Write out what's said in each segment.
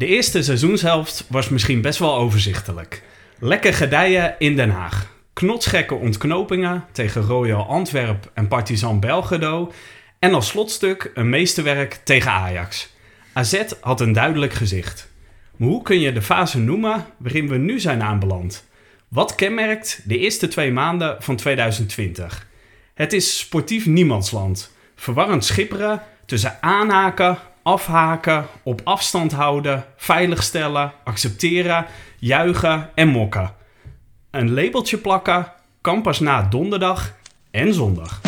De eerste seizoenshelft was misschien best wel overzichtelijk. Lekker gedijen in Den Haag. Knotsgekke ontknopingen tegen Royal Antwerp en Partizan Belgrado. En als slotstuk een meesterwerk tegen Ajax. AZ had een duidelijk gezicht. Maar hoe kun je de fase noemen waarin we nu zijn aanbeland? Wat kenmerkt de eerste twee maanden van 2020? Het is sportief niemandsland. Verwarrend schipperen tussen aanhaken, afhaken, op afstand houden, veiligstellen, accepteren, juichen en mokken. Een labeltje plakken kan pas na donderdag en zondag.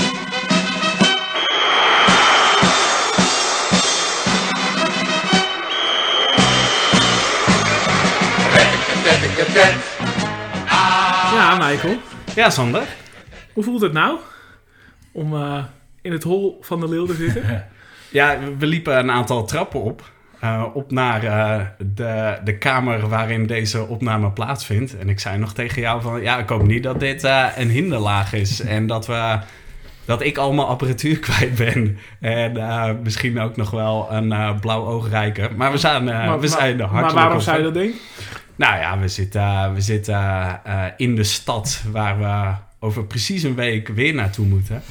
Ja, Michael. Ja, Sander. Hoe voelt het nou om eh, in het hol van de leeuw te zitten? Ja, we liepen een aantal trappen op. eh, op naar eh, de, de kamer waarin deze opname plaatsvindt. En ik zei nog tegen jou van... Ja, ik hoop niet dat dit eh, een hinderlaag is. en dat, we, dat ik al mijn apparatuur kwijt ben. En misschien ook nog wel een blauw oogrijker. Maar we zijn, Maar- we zijn maar, hartelijk maar waarom zou je dat denken? Nou ja, we zitten, we zitten in de stad waar we over precies een week weer naartoe moeten.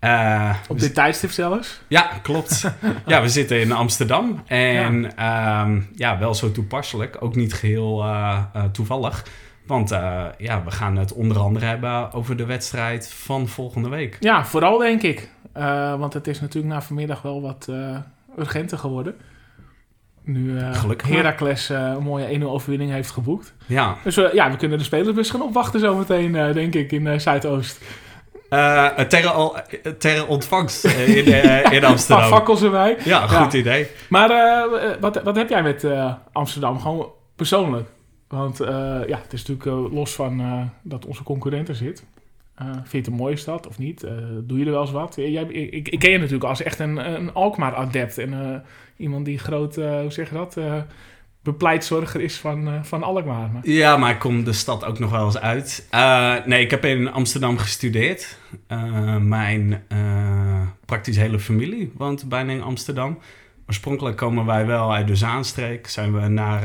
Eh, Op dit tijdstip zelfs? ja, klopt. ja, we zitten in Amsterdam. En ja, ja wel zo toepasselijk. Ook niet geheel eh, eh, toevallig. Want ja, we gaan het onder andere hebben over de wedstrijd van volgende week. Ja, vooral denk ik. Want het is natuurlijk na vanmiddag wel wat urgenter geworden. Nu. Heracles een mooie 1-0 overwinning heeft geboekt. Ja, Dus ja, we kunnen de spelersbus gaan opwachten zometeen, denk ik, in Zuidoost. Eh, ter, al- ter ontvangst eh, in, eh, in Een paar Amsterdam. fakkels erbij. Ja, goed idee. Maar eh, wat, wat heb jij met eh, Amsterdam? Gewoon persoonlijk. Want eh, ja, het is natuurlijk eh, los van eh, dat onze concurrent er zit. Eh, vind je het een mooie stad of niet? Eh, doe je er wel eens wat? Jij, ik, ik, ken je natuurlijk als echt een, een Alkmaar-adept. En eh, iemand die groot, eh, hoe zeg je dat, eh, bepleitzorger is van, eh, van Alkmaar. Maar, Ja, maar ik kom de stad ook nog wel eens uit. Eh, nee, ik heb in Amsterdam gestudeerd. Eh, mijn praktisch hele familie woont bijna in Amsterdam. Oorspronkelijk komen wij wel uit de Zaanstreek. Zijn we naar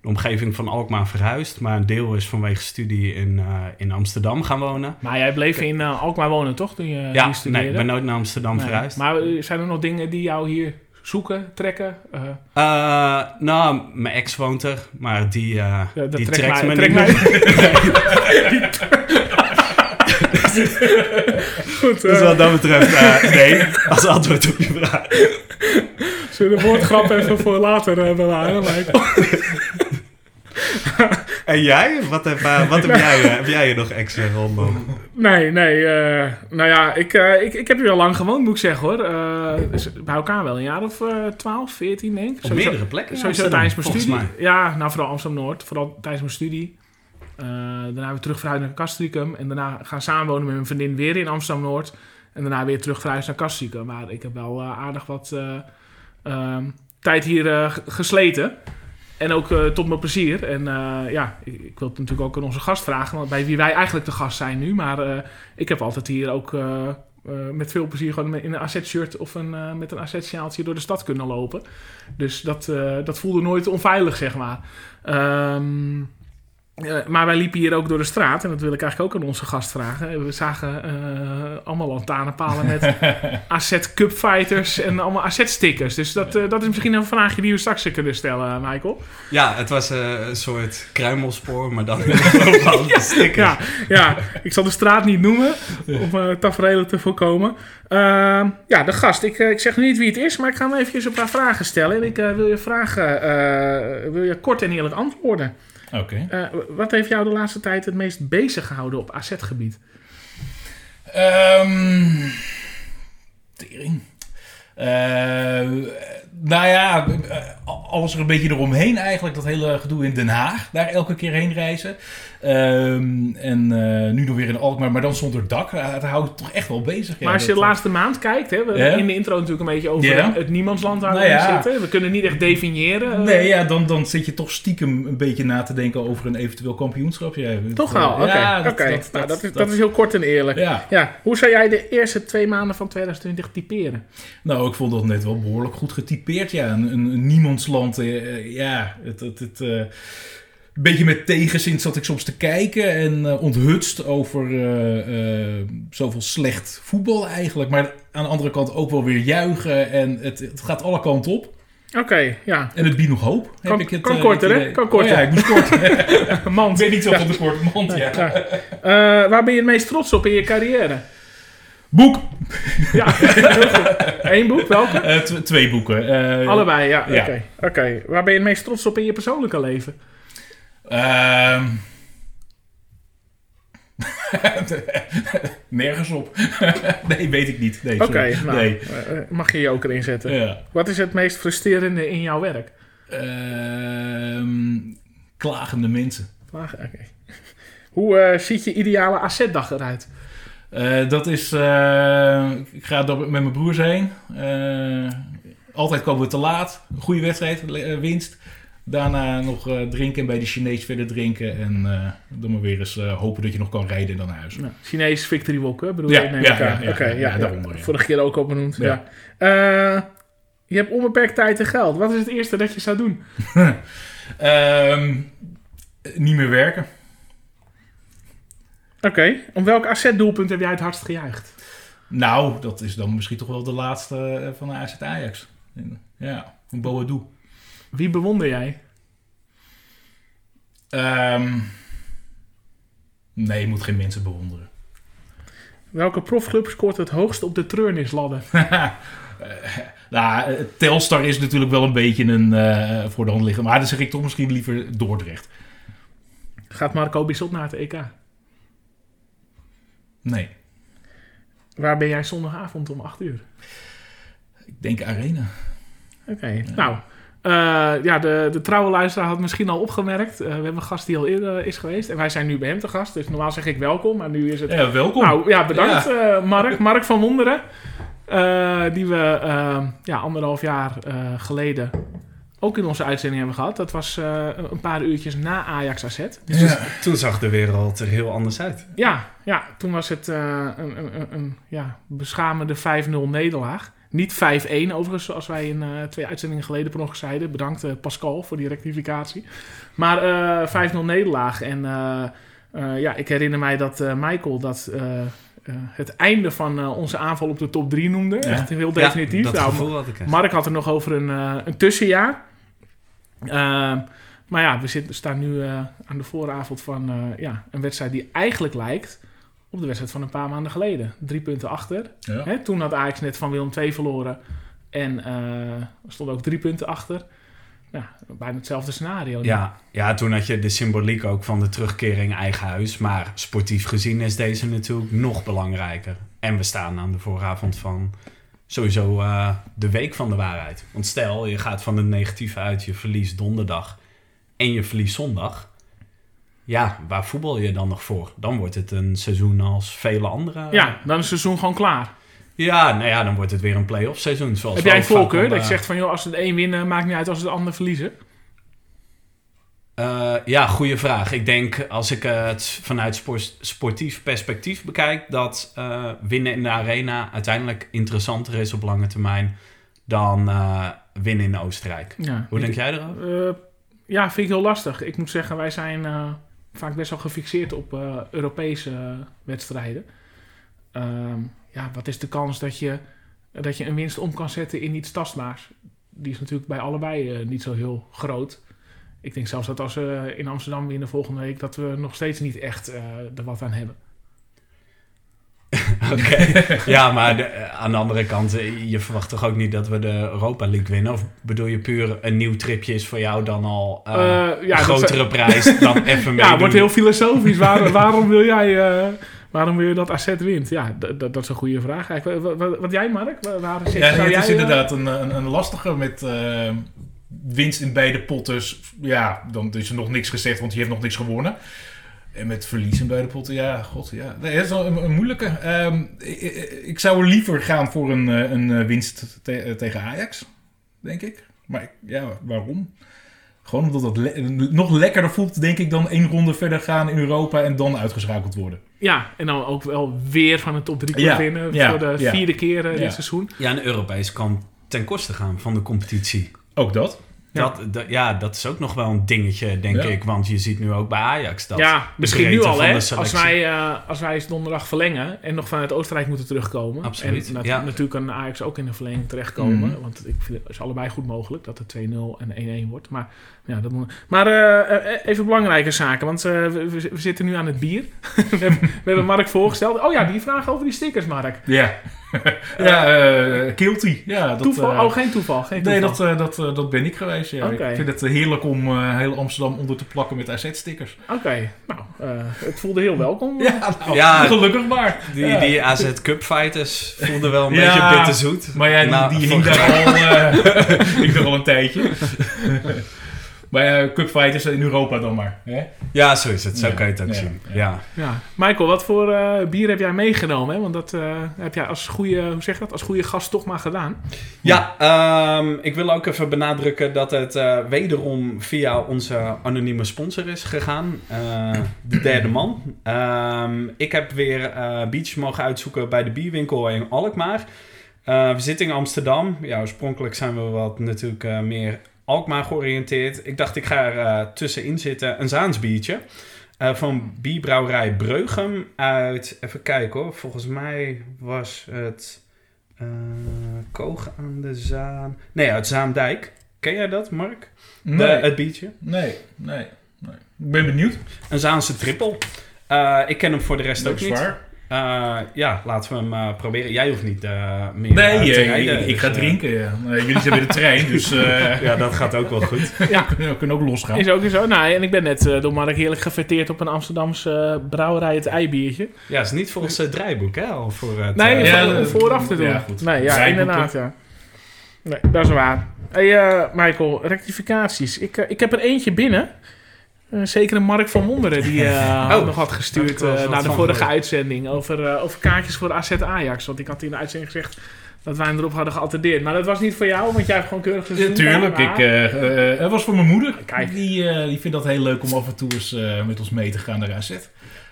de omgeving van Alkmaar verhuisd. Maar een deel is vanwege studie in, in Amsterdam gaan wonen. maar jij bleef in Alkmaar wonen, toch? Toen je ja, studeerde? nee, ik ben nooit naar Amsterdam Nee. verhuisd. Maar zijn er nog dingen die jou hier zoeken, trekken? Eh, Eh, nou, mijn ex woont er, maar die, ja, dat die trekt trekt mij, me trekt niet. Goed, Dus wat dat betreft, nee, als antwoord op je vraag. Zullen we de woordgrap even voor later bewaren, Michael? En jij? Wat heb, eh, wat heb jij, eh, heb jij er nog extra rondom? Nee, nee. eh, nou ja, ik, ik, ik heb hier al lang gewoond, moet ik zeggen hoor. Dus bij elkaar wel een jaar of eh 12, 14 denk ik. Op meerdere plekken Sowieso tijdens mijn studie. mij. Ja, nou vooral Amsterdam-Noord. Vooral tijdens mijn studie. Daarna weer terug verhuisd naar Castricum. En daarna gaan samenwonen met mijn vriendin weer in Amsterdam-Noord. En daarna weer terug verhuisd naar Castricum. Maar ik heb wel aardig wat eh, ehm, tijd hier gesleten. En ook eh, tot mijn plezier. En eh, ja, ik, ik wil het natuurlijk ook aan onze gast vragen. Bij wie wij eigenlijk de gast zijn nu. Maar eh, ik heb altijd hier ook met veel plezier gewoon in een AZ-shirt of een, met een AZ-sjaaltje door de stad kunnen lopen. Dus dat, dat voelde nooit onveilig, zeg maar. Ehm, eh, maar wij liepen hier ook door de straat. En dat wil ik eigenlijk ook aan onze gast vragen. We zagen eh, allemaal lantaarnpalen met AZ Cup Fighters en allemaal AZ-stickers. Dus dat, eh, dat is misschien een vraagje die we straks kunnen stellen, Michael. Ja, het was een soort kruimelspoor, maar dan van de stickers. Ja, ja, ik zal de straat niet noemen om tafereelen te voorkomen. Ehm, ja, de gast. Ik, ik zeg niet wie het is, maar ik ga hem even een paar vragen stellen. En ik wil je vragen, wil je kort en eerlijk antwoorden. Oké. Eh, wat heeft jou de laatste tijd het meest bezig gehouden op AZ-gebied? Ehm tering. Eh, nou ja, eh, alles er een beetje eromheen eigenlijk. Dat hele gedoe in Den Haag. Daar elke keer heen reizen. Ehm, en eh, nu nog weer in Alkmaar, maar dan zonder dak. Dat houdt toch echt wel bezig. maar als je de laatste maand kijkt, hè, we in de intro natuurlijk een beetje over het niemandsland waar Nou we in ja. zitten. We kunnen niet echt definiëren. Nee, ja, dan, dan zit je toch stiekem een beetje na te denken over een eventueel kampioenschap. Ja, Toch wel, eh, oké. ja, dat- oké. dat- Nou, dat- dat, is, dat- dat is heel kort en eerlijk. Ja. Hoe zou jij de eerste twee maanden van 2020 typeren? Nou, ik vond dat net wel behoorlijk goed getypeerd. Ja, een, een, een niemandsland. eh, eh, ja, het... het, het eh, een beetje met tegenzin zat ik soms te kijken en eh, onthutst over eh, eh, zoveel slecht voetbal eigenlijk. Maar aan de andere kant ook wel weer juichen en het, het gaat alle kanten op. Oké, ja. En het biedt nog hoop. heb Kan- ik het, kan korter, hè? Kan korter. Oh ja, ik moest kort. Man. ik ben niet zo van de korte mond, ja. Ja. Waar ben je het meest trots op in je carrière? Boek. Ja. Eén boek, welke? Tw- twee boeken. Allebei, ja. Oké. ja. Oké. Waar ben je het meest trots op in je persoonlijke leven? Ehm. Nergens op. nee, weet ik niet. Nee, Oké, nou, Nee. eh, mag je joker inzetten. Ja. Wat is het meest frustrerende in jouw werk? Ehm, klagende mensen. Oké. Hoe eh, ziet je ideale AZ-dag eruit? Eh, dat is... ik ga daar met mijn broers heen. Altijd komen we te laat. Goede wedstrijd, winst. Daarna nog eh, drinken en bij de Chinees verder drinken. En eh, dan maar weer eens eh, hopen dat je nog kan rijden dan naar huis. Nou, Chinees Victory Walk, hè? Bedoel Ja, je? Ja, ja, ja, Oké, ja, ja, ja, daaronder, ja. Vorige keer ook al benoemd. Ja. Ja. Je hebt onbeperkt tijd en geld. Wat is het eerste dat je zou doen? Ehm, niet meer werken. Oké. Om welk AZ-doelpunt heb jij het hardst gejuicht? Nou, dat is dan misschien toch wel de laatste van de AZ Ajax. Ja, van Boadu. Wie bewonder jij? Ehm nee, je moet geen mensen bewonderen. Welke profclub scoort het hoogst op de treurnisladder? nou, Telstar is natuurlijk wel een beetje een eh, voor de hand liggen. Maar dan zeg ik toch misschien liever Dordrecht. Gaat Marco Bissot naar het EK? Nee, Waar ben jij zondagavond om 8 uur? ik denk Arena. Oké, nou. Eh, ja, de, de trouwe luisteraar had misschien al opgemerkt. Eh, we hebben een gast die al eerder is geweest. En wij zijn nu bij hem te gast. Dus normaal zeg ik welkom. Maar nu is het... Ja, welkom. Nou ja, bedankt eh, Mark. Mark van Wonderen. Eh, die we eh, ja, anderhalf jaar eh, geleden ook in onze uitzending hebben gehad. Dat was eh, een paar uurtjes na Ajax AZ. ja. Toen zag de wereld er heel anders uit. Ja, ja toen was het eh, een, een, een, een ja, beschamende 5-0 nederlaag. Niet 5-1 overigens, zoals wij in eh, twee uitzendingen geleden per nog zeiden. Bedankt eh, Pascal voor die rectificatie. Maar eh 5-0 nederlaag. En eh, eh, ja, ik herinner mij dat eh, Michael dat eh, eh, het einde van eh, onze aanval op de top 3 noemde. Ja. Echt heel definitief. Ja, dat Nou, had ik. Mark had er nog over een, eh, een tussenjaar. Ehm, maar ja, we zitten, staan nu eh, aan de vooravond van eh, ja, een wedstrijd die eigenlijk lijkt op de wedstrijd van een paar maanden geleden. Drie punten achter. Ja. Hè, toen had Ajax net van Willem II verloren. En er stonden ook drie punten achter. Ja, bijna hetzelfde scenario. Ja, ja, toen had je de symboliek ook van de terugkering eigen huis. Maar sportief gezien is deze natuurlijk nog belangrijker. En we staan aan de vooravond van sowieso eh, de week van de waarheid. Want stel, je gaat van het negatieve uit, je verliest donderdag en je verliest zondag. Ja, waar voetbal je dan nog voor? Dan wordt het een seizoen als vele andere. Ja, dan is het seizoen gewoon klaar. Ja, nou ja, dan wordt het weer een play-off seizoen. Zoals Heb jij een voorkeur? Dat je eh, zegt van, joh, als ze het één winnen, maakt niet uit als ze het ander verliezen. Eh, ja, goede vraag. Ik denk als ik het vanuit sport- sportief perspectief bekijk, dat eh, winnen in de arena uiteindelijk interessanter is op lange termijn dan winnen in Oostenrijk. Ja. Hoe denk jij erover? Ja, vind ik heel lastig. Ik moet zeggen, wij zijn vaak best wel gefixeerd op eh, Europese wedstrijden. Ehm, ja, wat is de kans dat je, dat je een winst om kan zetten in iets tastbaars? Die is natuurlijk bij allebei eh, niet zo heel groot. Ik denk zelfs dat als we in Amsterdam winnen volgende week, dat we nog steeds niet echt eh, er wat aan hebben. Oké. ja, maar de- eh, aan de andere kant, eh, je verwacht toch ook niet dat we de Europa League winnen? Of bedoel je puur een nieuw tripje is voor jou dan al eh, ja, een dat grotere prijs dan even Ja, meedoen? het wordt heel filosofisch. Waar, waarom wil jij... eh, Waarom wil je dat AZ wint? Ja, dat is een goede vraag. eigenlijk. Wat, wat, wat jij, Mark? Waar, zit, Ja, het is jij, inderdaad een, een, een lastige met eh, winst in beide potten. Ja, dan is er nog niks gezegd, want je hebt nog niks gewonnen. En met verlies in beide potten, ja, god, ja. Nee, dat is wel een, een moeilijke. Ehm, ik, ik zou er liever gaan voor een, eh, een eh, winst te- eh, tegen Ajax, denk ik. Maar ik- ja, waarom? Gewoon omdat het le- nog lekkerder voelt, denk ik, dan één ronde verder gaan in Europa en dan uitgeschakeld worden. Ja, en dan ook wel weer van de top 3 Ja, winnen ja, voor de ja. vierde keer Ja. dit seizoen. Ja, en Europees kan ten koste gaan van de competitie. Ook dat. Ja. Dat, dat- ja, dat is ook nog wel een dingetje, denk ik. Want je ziet nu ook bij Ajax dat. ja, misschien nu al hè. Als wij, eh, als wij donderdag verlengen en nog vanuit Oostenrijk moeten terugkomen. Absoluut, En nat- natuurlijk kan Ajax ook in de verlenging terechtkomen. Mhm. Want ik vind het is allebei goed mogelijk dat het 2-0 en 1-1 wordt. Maar, ja, dat moet... maar eh, eh, even belangrijke zaken. Want we, zitten nu aan het bier. we, hebben, we hebben Mark voorgesteld. Oh ja, die vraag over die stickers, Mark. Ja. ja, Kilty. Ja, dat, toeval? oh, geen toeval. Geen toeval. Nee, dat, dat, dat ben ik geweest. Ja. Oké. Ik vind het eh, heerlijk om eh, heel Amsterdam onder te plakken met AZ-stickers. Oké, nou, eh, het voelde heel welkom. Ja, nou, Ja. gelukkig maar. Die, Ja. die AZ Cup fighters voelden wel een Ja. beetje bitterzoet. Maar ja, die, Nou, die hing daar al, eh er al een tijdje. maar ja, cupfighters in Europa dan maar. Hè? Ja, zo is het. Zo Ja, kan je het ook ja, zien. ja. Ja. Ja. Michael, wat voor eh, bier heb jij meegenomen? Hè? Want dat eh, heb jij als goede, hoe zeg je dat, als goede gast toch maar gedaan. Ja, ehm, ik wil ook even benadrukken dat het eh, wederom via onze anonieme sponsor is gegaan. Eh, de derde man. Ehm, ik heb weer eh biertjes mogen uitzoeken bij de bierwinkel in Alkmaar. Eh, we zitten in Amsterdam. Ja, oorspronkelijk zijn we wat natuurlijk eh, meer Alkmaar georiënteerd. Ik dacht, ik ga er eh, tussenin zitten. Een Zaans biertje. eh, van bierbrouwerij Breugem uit... Even kijken hoor. Volgens mij was het... eh Koog aan de Zaan. Nee, uit Zaandijk. Ken jij dat, Mark? De, het biertje? nee, nee, nee. Ik ben benieuwd. Een Zaanse trippel. Ik ken hem voor de rest Dat ook niet. waar. Eh, ja, laten we hem eh, proberen. Jij hoeft niet eh, meer Nee, te rijden, ik, ik dus, ga drinken. Ja. Jullie zijn bij de trein, dus eh ja, dat gaat ook wel goed. Ja, we kunnen ook losgaan. is ook zo. Nou, en ik ben net door Mark heerlijk gefeteerd op een Amsterdamse brouwerij, het eibiertje. Ja, is niet volgens het draaiboek, hè? Al voor het, Nee, eh, Ja, voor- dat- vooraf te doen. ja, goed. Nee, ja, inderdaad, ja. Nee, dat is waar. Hey, Michael, rectificaties. Ik, ik heb er eentje binnen. Eh, zeker een Mark van Wonderen die Oh, nog had gestuurd eh, naar de vorige uitzending over, over kaartjes voor AZ Ajax. Want ik had in de uitzending gezegd dat wij hem erop hadden geattendeerd. Maar dat was niet voor jou, want jij hebt gewoon keurig gezien. Tuurlijk, ik, eh, eh, het was voor mijn moeder. Kijk. Die, die vindt dat heel leuk om af en toe eens met ons mee te gaan naar AZ.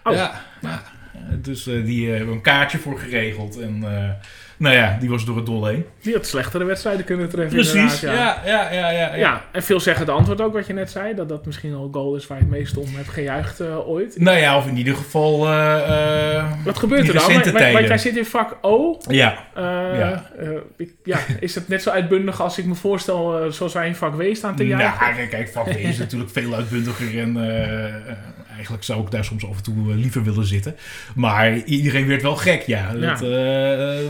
Oh. Ja, ja. Dus die hebben een kaartje voor geregeld. En nou ja, die was door het dol heen. Die had slechtere wedstrijden kunnen treffen. Precies, inderdaad, ja, ja, ja, ja. Ja, en veel zeggen de antwoord ook wat je net zei. Dat dat misschien een goal is waar je het meest om hebt gejuicht eh, ooit. Nou ja, of in ieder geval... eh, eh, Wat gebeurt er dan? Want, jij zit in vak O. Ja, Ja. ik- ja, is het net zo uitbundig als ik me voorstel zoals wij in vak W staan te nou, juichen? kijk, kijk, vak W is natuurlijk veel uitbundiger en eigenlijk zou ik daar soms af en toe eh, liever willen zitten. Maar iedereen werd wel gek, ja. Ja. Dat, eh,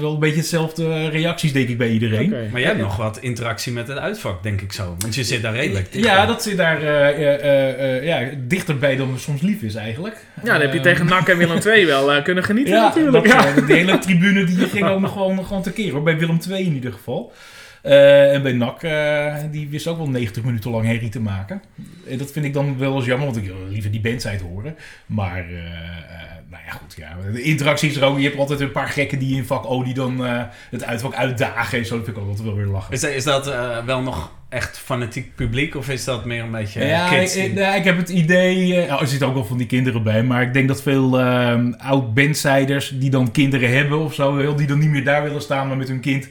wel een beetje hetzelfde reacties, denk ik, bij iedereen. Maar jij hebt nog wat interactie met het uitvak, denk ik zo. Want je zit daar redelijk dicht Ja, dat zit daar eh, eh, eh, eh, ja, dichterbij dan soms lief is eigenlijk. Ja, dan heb je Eh, tegen NAC en Willem II wel eh, kunnen genieten Ja, natuurlijk. dat, ja. eh, de hele tribune die ging ook nog gewoon, gewoon tekeer hoor. Bij Willem II in ieder geval. Eh, en bij NAC, eh, die wist ook wel 90 minuten lang herrie te maken. En dat vind ik dan wel eens jammer, want ik wil liever die bandside horen. Maar, eh, eh, nou ja, goed. Ja. De interactie is er ook. Je hebt altijd een paar gekken die in vak O die dan eh, het uitvak uitdagen. En zo dat vind ik ook altijd wel weer lachen. Is, dat- is dat eh, wel nog echt fanatiek publiek? Of is dat meer een beetje eh, Ja, kids? ik, ik- nou, ik heb het idee... eh, nou, er zitten ook wel van die kinderen bij. Maar ik denk dat veel eh, oud-bandsiders die dan kinderen hebben of zo... die dan niet meer daar willen staan, maar met hun kind eh,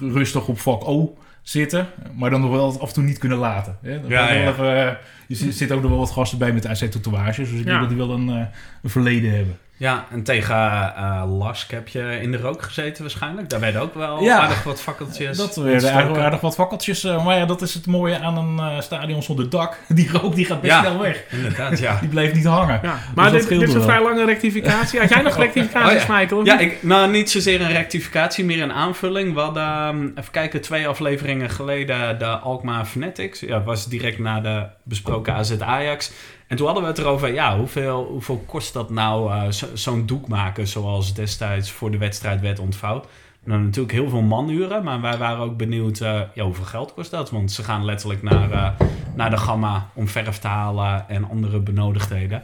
rustig op vak O zitten. Maar dan nog wel af en toe niet kunnen laten. Hè? Dat Ja, wel ja. even, eh, je zit ook nog wel wat gasten bij met AZ-tatoeages. Dus ik Ja. denk dat die wel een, eh, een verleden hebben. Ja, en tegen eh Lask heb je in de rook gezeten waarschijnlijk. Daar werden ook wel Ja. aardig wat fakkeltjes Dat werden aardig, aardig wat fakkeltjes. eh, maar ja, dat is het mooie aan een eh, stadion zonder dak. Die rook die gaat best Ja. snel weg. Inderdaad, ja. Die blijft niet hangen. Ja, maar dit, is een vrij lange rectificatie. Had jij nog rectificaties, Oh, ja. Michael? Ja, niet? ik, nou niet zozeer een rectificatie, meer een aanvulling. We hadden, ehm, even kijken, twee afleveringen geleden de Alkmaar Fanatics. Ja, was direct na de besproken AZ Ajax. En toen hadden we het erover, ja, hoeveel, hoeveel kost dat nou, eh, zo- zo'n doek maken zoals destijds voor de wedstrijd werd ontvouwd. Nou, natuurlijk heel veel manuren, maar wij waren ook benieuwd uh, ja, hoeveel geld kost dat. Want ze gaan letterlijk naar, uh, naar de gamma om verf te halen en andere benodigdheden.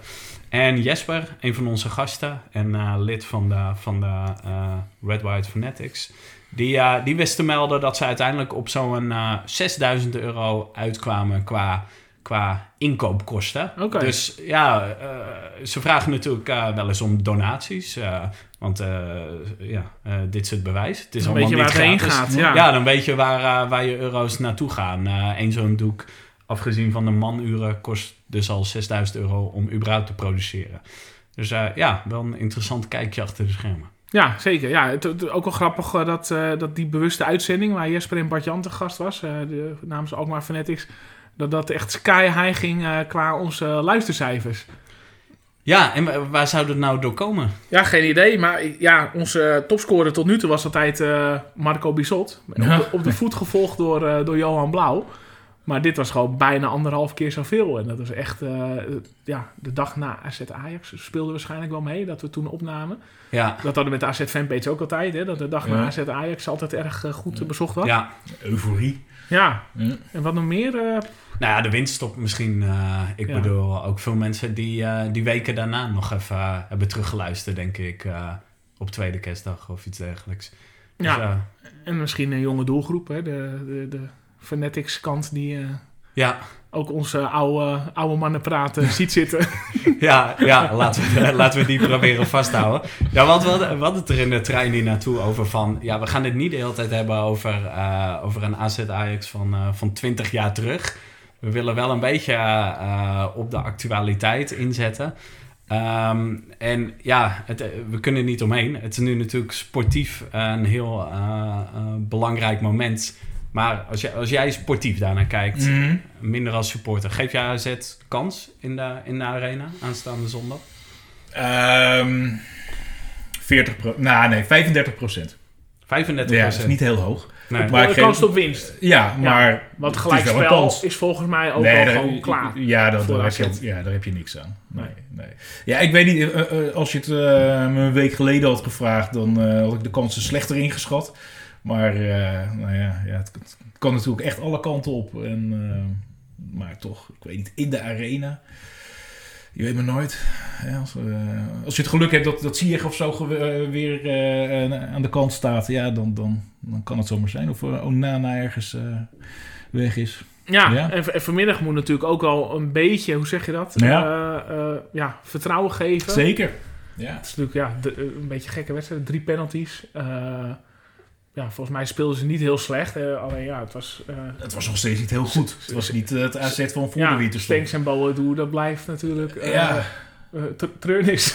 En Jesper, een van onze gasten en lid van de, van de Red White Fanatics, die, die wist te melden dat ze uiteindelijk op zo'n 6000 euro uitkwamen qua qua inkoopkosten. Okay. Dus ja, uh, ze vragen natuurlijk uh, wel eens om donaties. Uh, want ja, dit is het bewijs. Het is dan allemaal weet je niet waar het heen gratis. gaat. Ja. Ja, dan weet je waar, waar je euro's naartoe gaan. Eén zo'n doek, afgezien van de manuren, kost dus al 6000 euro om überhaupt te produceren. Dus ja, wel een interessant kijkje achter de schermen. Ja, zeker. Ja, het, het- ook wel grappig eh, dat, eh, dat die bewuste uitzending... waar Jesper en Bart Jan te gast was, eh, de, namens Alkmaar Fanatics... dat dat echt sky high ging eh, qua onze luistercijfers. Ja, en wa- waar zou dat nou door komen? Ja, geen idee. Maar ja, onze topscorer tot nu toe was altijd eh, Marco Bissot. Op, Ja. de, op de voet gevolgd door, eh, door Johan Blauw. Maar dit was gewoon bijna anderhalf keer zoveel. En dat was echt... eh, ja, de dag na AZ Ajax speelde waarschijnlijk wel mee... dat we toen opnamen. Ja, Dat hadden we met de AZ fanpage ook altijd. Hè? Dat de dag Ja. na AZ Ajax altijd erg goed bezocht was. ja. Euforie. Ja. En wat nog meer? eh, Nou ja, de winststop misschien. eh, ik Ja. bedoel, ook veel mensen die eh, die weken daarna nog even hebben teruggeluisterd, denk ik. eh, op tweede kerstdag of iets dergelijks. Dus, Ja. en misschien een jonge doelgroep. Hè? De, de, de Fanatics kant die eh, ja, ook onze oude, oude mannen praten ziet zitten. ja, ja laten, we, laten we die proberen vasthouden. Ja, want we hadden, we hadden het er in de trein hier naartoe over van... Ja, we gaan het niet de hele tijd hebben over, eh, over een AZ Ajax van, eh, van 20 jaar terug. We willen wel een beetje eh, op de actualiteit inzetten. Ehm, en ja, het, we kunnen er niet omheen. Het is nu natuurlijk sportief een heel belangrijk moment. Maar als, jij als jij sportief daarnaar kijkt, Mhm. minder als supporter, geef jij AZ kans in de, in de arena aanstaande zondag? Ehm, 40 pro nou nee, 35 procent. 35 Ja, dat is niet heel hoog. Nee. Maar de kans op winst. Ja, maar Want is wel een gelijkspel kans. is, volgens mij ook Nee, wel daar- gewoon klaar. Ja, dat, daar, heb je, ja, daar heb je niks aan. Nee, nee. Ja, ik weet niet, eh, eh, als je het eh, me een week geleden had gevraagd, dan eh, had ik de kansen slechter ingeschat. Maar eh, nou ja, ja het, het kan natuurlijk echt alle kanten op. En, eh, maar toch, ik weet niet, in de arena. Je weet maar nooit. Ja, als, eh, als je het geluk hebt dat, dat Ziyech of zo weer aan de kant staat, ja, dan, dan, dan kan het zomaar zijn. Of Onana ergens weg is. Ja, Ja. En, en vanmiddag moet natuurlijk ook al een beetje, hoe zeg je dat? Ja. Ja, vertrouwen geven. Zeker. Ja. Het is natuurlijk ja, de- een beetje een gekke wedstrijd. Drie penalties. Ja, volgens mij speelden ze niet heel slecht. eh, alleen ja, het was... eh, Het was nog steeds niet heel goed. Het was niet eh, het AZ van voor de winterstop. Stenks en Boadu, dat blijft natuurlijk Ja. tr- treurnis.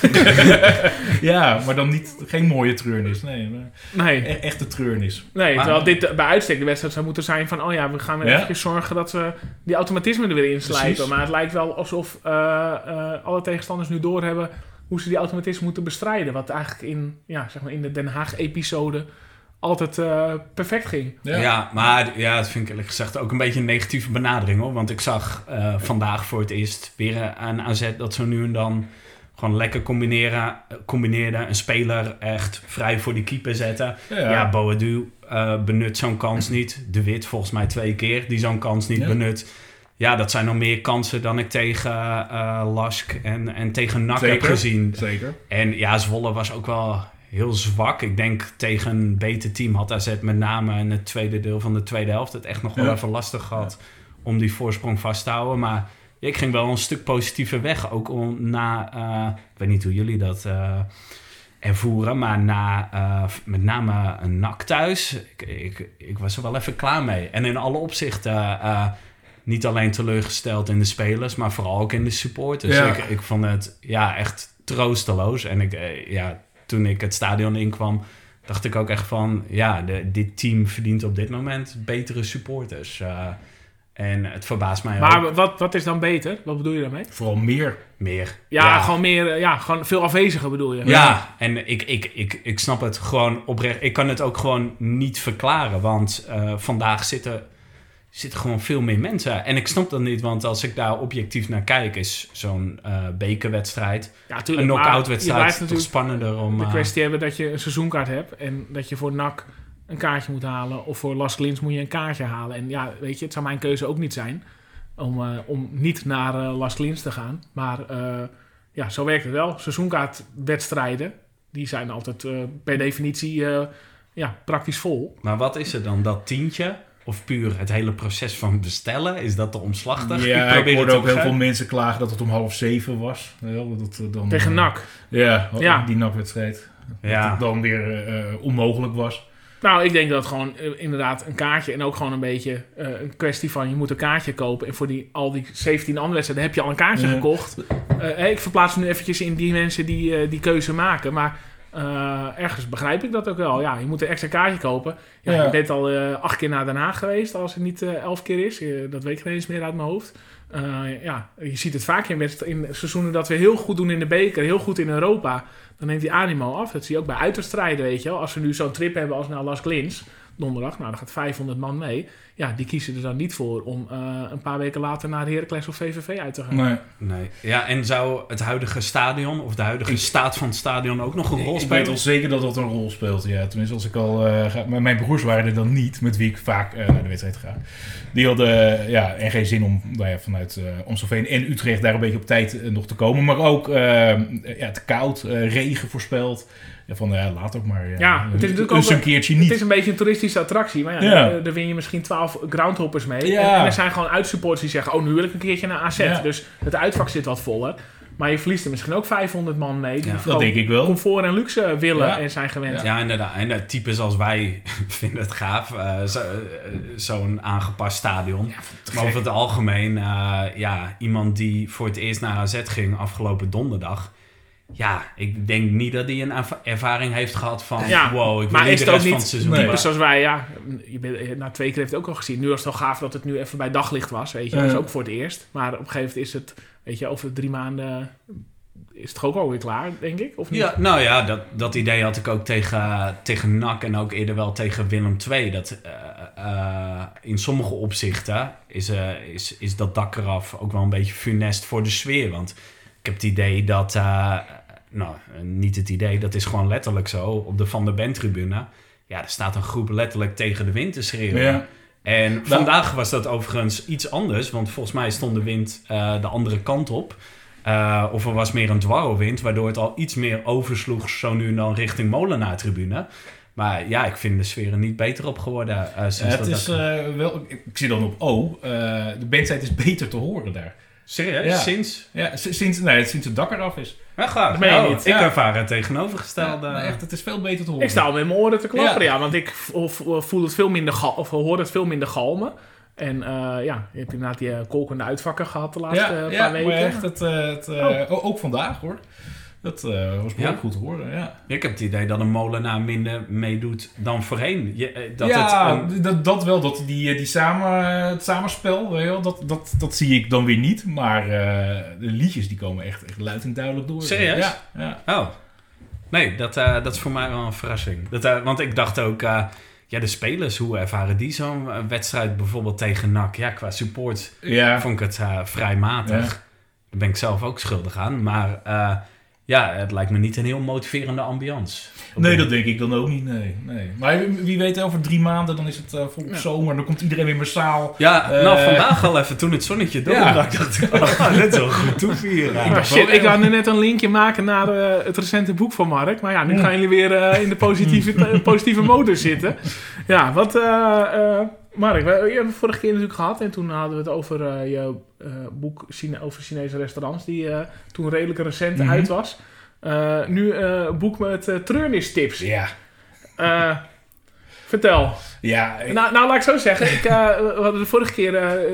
ja, maar dan niet, geen mooie treurnis. Nee, maar nee, e- echte treurnis. nee Maar- terwijl dit bij uitstek de wedstrijd zou moeten zijn van... oh ja, we gaan Ja. even zorgen dat we die automatismen er weer inslijpen. Precies. Maar het lijkt wel alsof alle tegenstanders nu doorhebben... hoe ze die automatismen moeten bestrijden. Wat eigenlijk in, ja, zeg maar in de Den Haag-episode altijd eh, perfect ging. Ja. maar ja, dat vind ik eerlijk gezegd ook een beetje een negatieve benadering hoor. Want ik zag eh, vandaag voor het eerst weer een AZ dat zo nu en dan gewoon lekker combineren, eh, combineerde. Een speler echt vrij voor die keeper zetten. Ja. Ja, Boadu eh, benut zo'n kans niet. De Wit volgens mij twee keer die zo'n kans niet Ja. benut. Ja, dat zijn nog meer kansen dan ik tegen eh Lask en, en tegen NAC heb gezien. Zeker. En ja, Zwolle was ook wel heel zwak. Ik denk tegen een beter team had AZ met name in het tweede deel van de tweede helft het echt nog wel Ja. even lastig gehad om die voorsprong vast te houden. Maar ik ging wel een stuk positiever weg. Ook om na, eh, ik weet niet hoe jullie dat eh, ervoeren, maar na eh, met name een nak thuis, ik, ik, ik was er wel even klaar mee. En in alle opzichten niet alleen teleurgesteld in de spelers, maar vooral ook in de supporters. Ja. Ik, ik vond het ja, echt troosteloos. En ik, ja, toen ik het stadion inkwam, dacht ik ook echt van... ja, de, dit team verdient op dit moment betere supporters. Eh, en het verbaast mij ook Maar wat, wat is dan beter? Wat bedoel je daarmee? Vooral meer. meer. Ja, gewoon meer, ja, gewoon veel afweziger bedoel je? Ja, en ik, ik, ik, ik snap het gewoon oprecht. Ik kan het ook gewoon niet verklaren. Want eh, vandaag zitten... zitten gewoon veel meer mensen. En ik snap dat niet, want als ik daar objectief naar kijk, is zo'n eh, bekerwedstrijd, Ja, een tuurlijk. knock-out wedstrijd, toch spannender om... de eh, kwestie hebben dat je een seizoenkaart hebt en dat je voor NAC een kaartje moet halen. Of voor Las Glins moet je een kaartje halen. En ja, weet je, het zou mijn keuze ook niet zijn om, eh, om niet naar eh, Las te gaan. Maar ja, zo werkt het wel. Seizoenkaartwedstrijden, die zijn altijd per definitie ja, praktisch vol. Maar wat is er dan, dat tientje? Of puur het hele proces van bestellen? Is dat te omslachtig? Ja, ik, probeer het hoorde ook heel veel mensen klagen dat het om half zeven was. Dat het dan, Tegen eh, NAC. Ja, Ja. die NAC-wedstrijd. Dat Ja. het dan weer eh, onmogelijk was. Nou, ik denk dat gewoon eh, inderdaad een kaartje en ook gewoon een beetje eh, een kwestie van je moet een kaartje kopen. En voor die, al die 17 andere wedstrijden heb je al een kaartje Ja. gekocht. Eh, hey, ik verplaats me nu eventjes in die mensen die eh, die keuze maken. Maar eh, ergens begrijp ik dat ook wel. Ja, je moet een extra kaartje kopen. Ja, Ja. Je bent al eh, acht keer naar Den Haag geweest, als het niet eh, elf keer is. Dat weet ik geen eens meer uit mijn hoofd. Ja, je ziet het vaak in, in seizoenen dat we heel goed doen in de beker, heel goed in Europa. Dan neemt die animo af. Dat zie je ook bij uiterstrijden, weet je wel. Als we nu zo'n trip hebben als naar Las Glins, donderdag, nou, dan gaat 500 man mee. Ja, die kiezen er dan niet voor om eh, een paar weken later naar Heracles of VVV uit te gaan. Nee. Nee. Ja, en zou het huidige stadion, of de huidige staat van het stadion ook nog een rol Ik spelen? weet al zeker dat dat een rol speelt. Ja, tenminste, als ik al eh, ga. Maar mijn broers waren er dan niet, met wie ik vaak eh, naar de wedstrijd ga. Die hadden ja, en geen zin om nou ja, vanuit eh Amstelveen en Utrecht daar een beetje op tijd nog te komen. Maar ook ja, te koud, eh, regen voorspeld. Ja, van ja, laat ook maar. Ja, het is natuurlijk eens ook een een- keertje Het niet. is een beetje een toeristische attractie. Maar ja, Ja. Daar, daar win je misschien 12 groundhoppers mee. Ja. En, en er zijn gewoon uitsupporters die zeggen... oh, nu wil ik een keertje naar AZ. Ja. Dus het uitvak zit wat voller. Maar je verliest er misschien ook 500 man mee... die Ja, dat denk ik wel. comfort en luxe willen Ja. en zijn gewend. Ja, inderdaad. En uh, types als wij vinden het gaaf. eh, eh, Zo'n aangepast stadion. maar over het algemeen, eh, ja, iemand die voor het eerst naar AZ ging afgelopen donderdag. Ja, ik denk niet dat hij een erva- ervaring heeft gehad van... Ja, wow, ik maar niet is de het ook rest van niet het seizoen... Nee. zoals wij, ja, je bent, na twee keer heeft het ook al gezien. Nu was het wel gaaf dat het nu even bij daglicht was, weet je. Dat is ook voor het eerst. Maar op een gegeven moment is het, weet je, over drie maanden is het toch ook alweer klaar, denk ik? Of niet? Ja, nou ja, dat, dat idee had ik ook tegen, tegen NAC en ook eerder wel tegen Willem II. Dat eh, eh, in sommige opzichten is, is, is dat dak eraf ook wel een beetje funest voor de sfeer. Want ik heb het idee dat, eh, nou niet het idee, dat is gewoon letterlijk zo. Op de Van der Ben tribune, ja, er staat een groep letterlijk tegen de wind te schreeuwen. Ja. En vandaag was dat overigens iets anders, want volgens mij stond de wind eh, de andere kant op. Eh, of er was meer een dwarrelwind, waardoor het al iets meer oversloeg, zo nu en dan richting Molenaar-tribune. Maar ja, ik vind de sfeer er niet beter op geworden eh, sinds Ja, het dat is dat- eh, wel, ik, ik zie dan op O, eh, de bandtijd is beter te horen daar. Serieus? ja. Sinds? Ja, sinds, nee, sinds het dak eraf is. Ja. Dat meen je Oh, niet. Ik Ja. ervaar het tegenovergestelde. Ja, nou, echt, het is veel beter te horen. Ik sta al met mijn oren te klapperen, Ja. ja. want ik of, of voel het veel minder gal, of hoor het veel minder galmen. En eh, ja, je hebt inderdaad die eh, kolkende uitvakken gehad de laatste ja, eh, ja, paar weken. echt, het, eh, het, eh, o- ook vandaag hoor. Dat eh, was behoorlijk Ja? goed te horen, ja. Ik heb het idee dat een molenaar minder meedoet dan voorheen. Je, eh, dat ja, het een- dat, dat wel. Dat, die, eh, die samen, het samenspel, weet je wel, dat, dat, dat zie ik dan weer niet. Maar de liedjes die komen echt, echt luid en duidelijk door. Serieus? Ja, ja. Oh. Nee, dat, dat is voor mij wel een verrassing. Dat, want ik dacht ook, ja, de spelers, hoe ervaren die zo'n wedstrijd bijvoorbeeld tegen NAC? Ja, qua support ja. vond ik het vrij matig. Ja. Daar ben ik zelf ook schuldig aan. Maar ja, het lijkt me niet een heel motiverende ambiance. Nee, dat denk ik dan ook niet. Nee, nee. Maar wie weet, over drie maanden dan is het eh volop Ja. zomer. Dan komt iedereen weer massaal. Ja, Eh, nou vandaag al even toen het zonnetje doorbrak. Ja. dacht ik, oh, is wel goed toevieren. Shit, ik wou nu net een linkje maken naar eh, het recente boek van Mark. Maar ja, nu gaan jullie weer eh, in de positieve, eh, positieve modus zitten. Ja, wat... Mark, we hebben het vorige keer natuurlijk gehad. En toen hadden we het over eh, je eh, boek Chine, over Chinese restaurants. Die eh, toen redelijk recent Mhm. uit was. Nu een boek met treurnistips. Ja. Vertel. Ja, ik- Nou, nou, laat ik zo zeggen. Ik, we hadden de vorige keer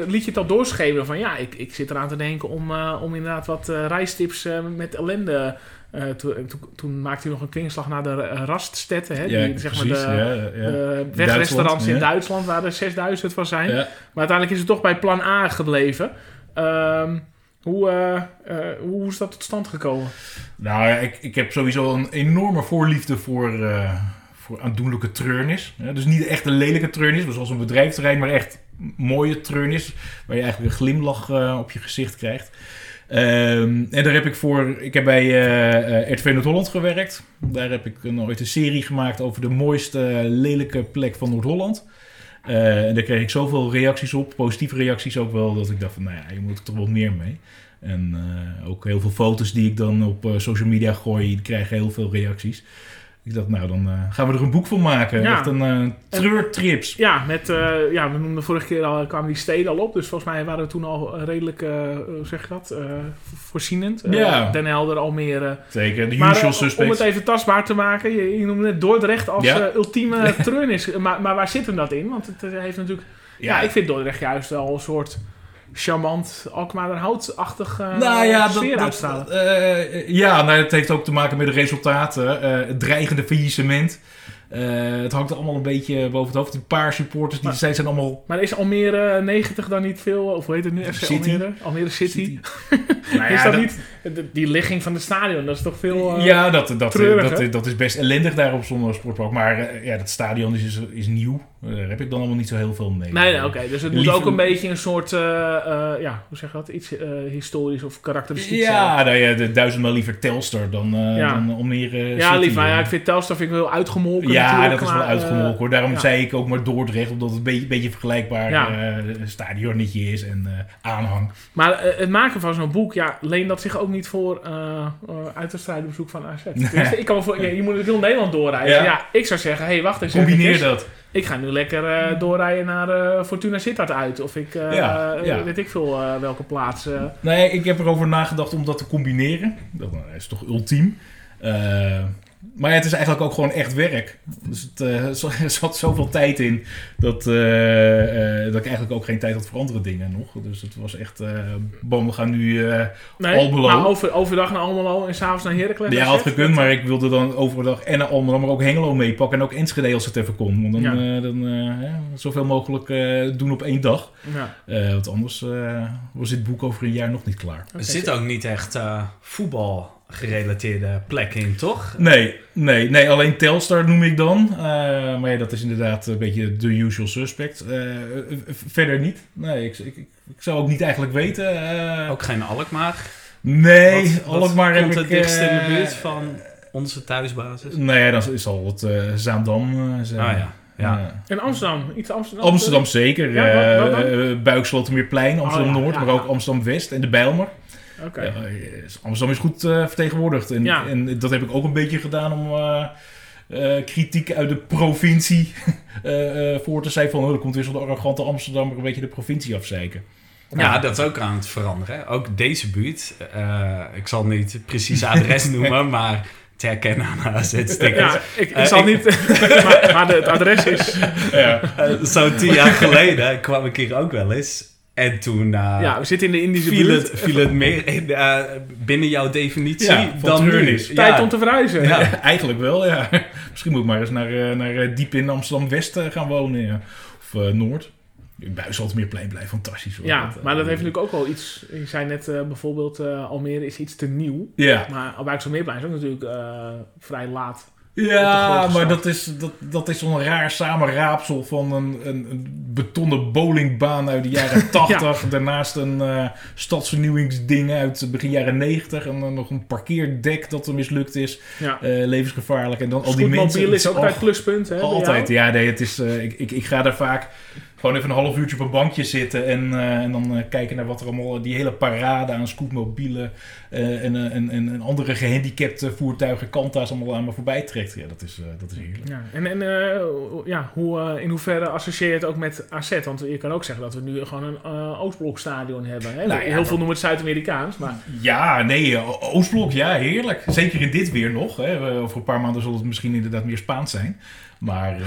liet je het al doorschemeren van ja, ik, ik zit eraan te denken om, om inderdaad wat reistips met ellende. Eh, to- en toen, toen maakte hij nog een kringslag naar de eh, raststetten, hè, ja, die, zeg maar de, ja, ja. de wegrestaurants in. Duitsland, waar er 6000 van zijn. Maar uiteindelijk is het toch bij plan A gebleven. Ehm, hoe, eh, eh, hoe is dat tot stand gekomen? Nou ik, ik heb sowieso een enorme voorliefde voor, eh, voor aandoenlijke treurnis. Dus niet echt een lelijke treurnis, zoals een bedrijfsterrein, maar echt mooie treun is. Waar je eigenlijk een glimlach eh, op je gezicht krijgt. Ehm, en daar heb ik voor... Ik heb bij eh, eh, RTV Noord-Holland gewerkt. Daar heb ik een, ooit een serie gemaakt over de mooiste lelijke plek van Noord-Holland. Eh, en daar kreeg ik zoveel reacties op, positieve reacties ook wel, dat ik dacht van, nou ja, je moet er toch wel meer mee. En ook heel veel foto's die ik dan op social media gooi, die krijgen heel veel reacties. Ik dacht, nou, dan eh, gaan we er een boek van maken. Ja. Echt een eh treurtrips. Ja, met, eh, ja, we noemden vorige keer al, kwamen die steden al op. Dus volgens mij waren we toen al redelijk, hoe zeg je dat, voorzienend. Ja. Den Helder, Almere. Zeker, de Maar usual om suspects. het even tastbaar te maken, je, je noemde net Dordrecht als Ja. ultieme treurnis. Maar, maar waar zit hem dat in? Want het heeft natuurlijk... Ja, ik vind Dordrecht juist wel een soort charmant Alkmaar-hout-achtig eh nou ja, sfeer dat, uitstralen. eh, ja nou, het heeft ook te maken met de resultaten. eh, het dreigende faillissement. Eh, het hangt er allemaal een beetje boven het hoofd. Een paar supporters die Maar- zijn, zijn allemaal... Maar is Almere 90 dan niet veel, of hoe heet het nu? FC City. Almere? Almere City. Nou is ja, dat, niet die ligging van het stadion? Dat is toch veel... eh, ja, dat, dat, treurig, dat, dat is best ellendig daar op zo'n sportpark. Maar eh, ja, dat stadion is, is, is nieuw. Daar heb ik dan allemaal niet zo heel veel mee. Nee, nee oké. Dus het moet Liever- ook een beetje een soort, eh, eh, ja, hoe zeg je dat? Iets eh, historisch of karakteristiek zijn. Ja, nou ja, de duizendmaal liever Telstar dan, Ja. dan Almere Ja, eh. ja, ik vind Telstar vind ik wel uitgemolken Ja, dat is wel uitgemolken hoor. Daarom ja. zei ik ook maar Dordrecht, omdat het een beetje, beetje vergelijkbaar Ja. stadionnetje is en aanhang. Maar het maken van zo'n boek, ja, leent dat zich ook niet voor eh uh, uitwedstrijdenbezoek van AZ. Tenminste, ik kan voor, je moet het heel Nederland doorrijden. Ja. Ik zou zeggen, hé, hey, wacht eens. Combineer dat. Ik ga nu lekker eh, doorrijden naar eh, Fortuna Sittard uit. Of ik, Ja, ja. weet ik veel welke plaats. Nee, ik heb erover nagedacht om dat te combineren. Dat nou, is toch ultiem. Maar ja, het is eigenlijk ook gewoon echt werk. Dus het, eh, er zat- zoveel tijd in dat, eh, eh, dat ik eigenlijk ook geen tijd had voor andere dingen nog. Dus het was echt, eh boom, we gaan nu... eh nee, Almelo. maar over, overdag naar Almelo en s'avonds naar Heracles. ja, had gekund, maar ik wilde dan overdag en naar Almelo, maar ook Hengelo meepakken. En ook Enschede als het even kon. Want dan, Ja. eh, dan eh, ja, zoveel mogelijk eh, doen op één dag. Ja. Eh, want anders eh, was dit boek over een jaar nog niet klaar. Er zitten ook niet echt eh, voetbalgerelateerde plekken in, toch? Nee, nee, nee, alleen Telstar noem ik dan. Eh, maar ja, dat is inderdaad een beetje de usual suspect. Eh, verder niet. Nee, ik, ik, ik zou ook niet eigenlijk weten. eh, Ook geen Alkmaar. nee, Wat- wat Alkmaar heb komt ik... het dichtst in de buurt van onze thuisbasis? Nee, dan is al het eh, Zaandam zijn. Ah ja, ja. En Amsterdam, iets Amsterdam. Amsterdam zeker. Ja, Buikslotermeerplein, Amsterdam-Noord, Oh, ja, ja, maar ook ja. Amsterdam-West en de Bijlmer. Oké. Ja, eh, Amsterdam is goed eh, vertegenwoordigd. En, Ja. en dat heb ik ook een beetje gedaan om eh, eh, kritiek uit de provincie eh, eh, voor te zijn. Van, oh, er komt weer zo'n arrogante Amsterdammer een beetje de provincie afzeiken. Ja, dat is ook aan het veranderen. hè. Ook deze buurt, eh, ik zal niet precies adres noemen, maar te herkennen aan AZ-stickers. Ja, ik, ik zal ik- niet... maar, maar de, het adres is... Ja. Zo'n tien jaar geleden kwam ik hier ook wel eens. En toen eh, ja, we zitten in de Indische viel, buurt. het, viel het meer in, eh, binnen jouw definitie Ja, dan nu. Tijd Ja. om te verhuizen. Ja. Eigenlijk wel, ja. Misschien moet ik maar eens naar, eh, naar diep in Amsterdam-West gaan wonen. Ja. Of eh, Noord. Buikslotermeerplein blijft fantastisch. Hoor. Ja, maar dat heeft natuurlijk ook wel iets... Je zei net eh, bijvoorbeeld, eh, Almere is iets te nieuw. Ja, Maar Albuikse-Meerplein is ook natuurlijk eh, vrij laat. Ja, maar dat is, dat, dat is zo'n raar samenraapsel van een, een, een betonnen bowlingbaan uit de jaren 80. Daarnaast een eh stadsvernieuwingsding uit begin jaren 90. En dan nog een parkeerdek dat er mislukt is. Ja. Eh, levensgevaarlijk. En dan al die mensen. is ook bij het pluspunt, hè? Altijd, ja. Nee, het is, eh, ik, ik, ik ga daar vaak gewoon even een half uurtje op een bankje zitten. En, eh, en dan eh, kijken naar wat er allemaal... Die hele parade aan scootmobielen eh, en, en, en, andere gehandicapte voertuigen, kanta's allemaal aan me voorbij trekt. Ja, dat is, dat is heerlijk. Ja, en, en ja, hoe, in hoeverre associeer je het ook met AZ? Want je kan ook zeggen dat we nu gewoon een Oostblokstadion hebben. Hè? Nou ja, Heel veel noemen het Zuid-Amerikaans, maar Ja, nee, Oostblok, ja, heerlijk. Zeker in dit weer nog. Hè. Over een paar maanden zal het misschien inderdaad meer Spaans zijn. Maar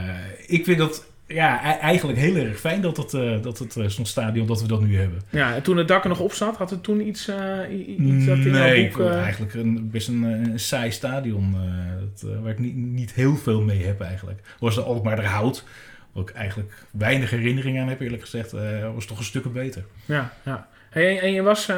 ik vind dat ja, e- eigenlijk heel erg fijn dat het, eh, dat het eh, zo'n stadion, dat we dat nu hebben. ja, en toen het dak er nog op zat, had het toen iets, i- iets dat in nee, ik vond eigenlijk een, best een, een saai stadion. dat, waar ik niet, niet heel veel mee heb eigenlijk. Was de Alkmaar Hout, waar ik eigenlijk weinig herinneringen aan heb eerlijk gezegd, was toch een stukken beter. Ja, ja. Hey, en je was, eh,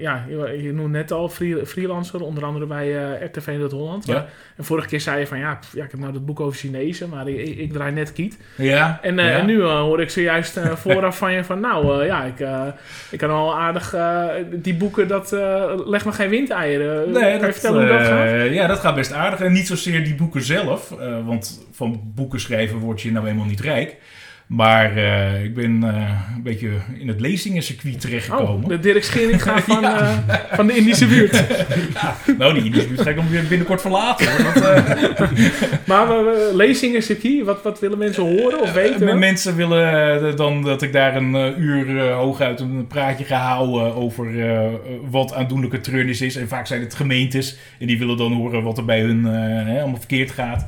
ja, je, je noemde net al free- freelancer, onder andere bij eh, RTV Noord-Holland. Ja. En vorige keer zei je van, ja, pff, ja, ik heb nou dat boek over Chinezen, maar ik, ik, ik draai net kiet. Ja. En, eh, ja. en nu eh, hoor ik zojuist eh, vooraf van je van, nou, eh, ja, ik, eh, ik kan al aardig, eh, die boeken, dat eh leg me geen windeieren. Nee, kan je vertellen hoe dat eh, gaat? Ja, dat gaat best aardig. En niet zozeer die boeken zelf. eh, want van boeken schrijven word je nou eenmaal niet rijk. Maar eh, ik ben eh, een beetje in het lezingencircuit terechtgekomen. Oh, de Dirk Scheringa van, Ja. eh, van de Indische buurt. Nou, die Indische buurt ga ik weer binnenkort verlaten. hoor. Eh, Maar lezingencircuit, wat, wat willen mensen horen of weten? Mensen willen dan dat ik daar een uur hooguit een praatje ga houden over wat aandoenlijke treurnis is. En vaak zijn het gemeentes en die willen dan horen wat er bij hun hè, allemaal verkeerd gaat.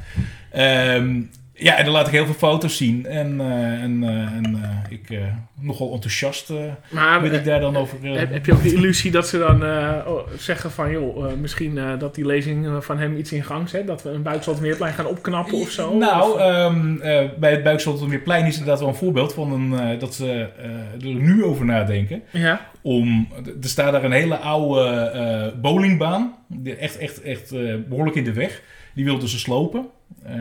Ehm, ja, en dan laat ik heel veel foto's zien. En, eh, en, eh, en eh, ik nogal enthousiast maar ben ik daar dan over. heb, je ook de illusie dat ze dan oh, zeggen van... joh, misschien dat die lezing van hem iets in gang zet? Dat we een Buiksaltmeerplein gaan opknappen of zo? Nou, Of- ehm, eh, bij het Buiksaltermeerplein is inderdaad wel een voorbeeld van een, dat ze er nu over nadenken. ja. om. Er staat daar een hele oude bowlingbaan. Echt, echt, echt eh, behoorlijk in de weg. Die wilden ze slopen. Eh,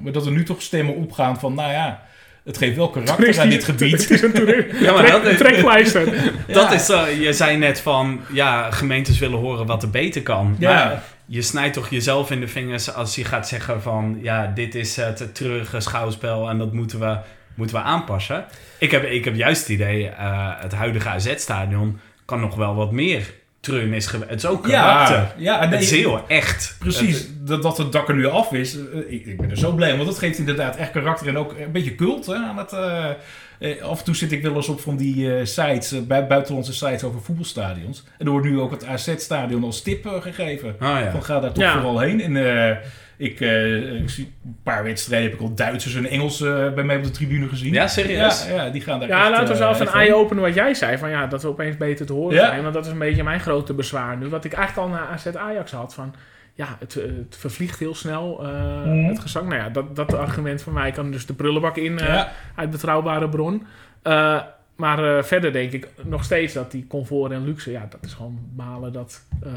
maar dat er nu toch stemmen opgaan van, nou ja, het geeft wel karakter aan dit Het gebied. is een toerist. Ja, maar dat is- trekpleister. Dat is, eh, je zei net van, ja, gemeentes willen horen wat er beter kan. Ja. Maar je snijdt toch jezelf in de vingers als je gaat zeggen van, ja, dit is het treurige schouwspel en dat moeten we, moeten we aanpassen. Ik heb, ik heb juist het idee, eh, het huidige AZ-stadion kan nog wel wat meer treurnis geweest. Het is ook karakter. Ja, ja nee, het is heel echt. Precies, dat, dat het dak er nu af is. eh, ik, ik ben er zo blij om, want dat geeft inderdaad echt karakter en ook een beetje cult hè, aan het... eh, eh, af en toe zit ik wel eens op van die eh, sites, bui- buitenlandse sites over voetbalstadions. En er wordt nu ook het AZ-stadion als tip gegeven. Ja. Van ga daar toch Ja. vooral heen. En eh, ik, eh, ik zie een paar wedstrijden heb ik al Duitsers en Engels eh, bij mij op de tribune gezien. Ja, serieus? Ja, ja die gaan daar Ja, echt, nou, het was wel eh, een heen. eye-opener wat jij zei. Van ja, dat we opeens beter te horen Ja. zijn. Want dat is een beetje mijn grote bezwaar nu. Wat ik eigenlijk al naar AZ Ajax had. Van ja, het, het vervliegt heel snel, eh, Mhm. het gezang. Nou ja, dat, dat argument van mij kan dus de prullenbak in eh, Ja. uit betrouwbare bron. Eh, maar eh, verder denk ik nog steeds dat die comfort en luxe, ja, dat is gewoon balen dat, eh,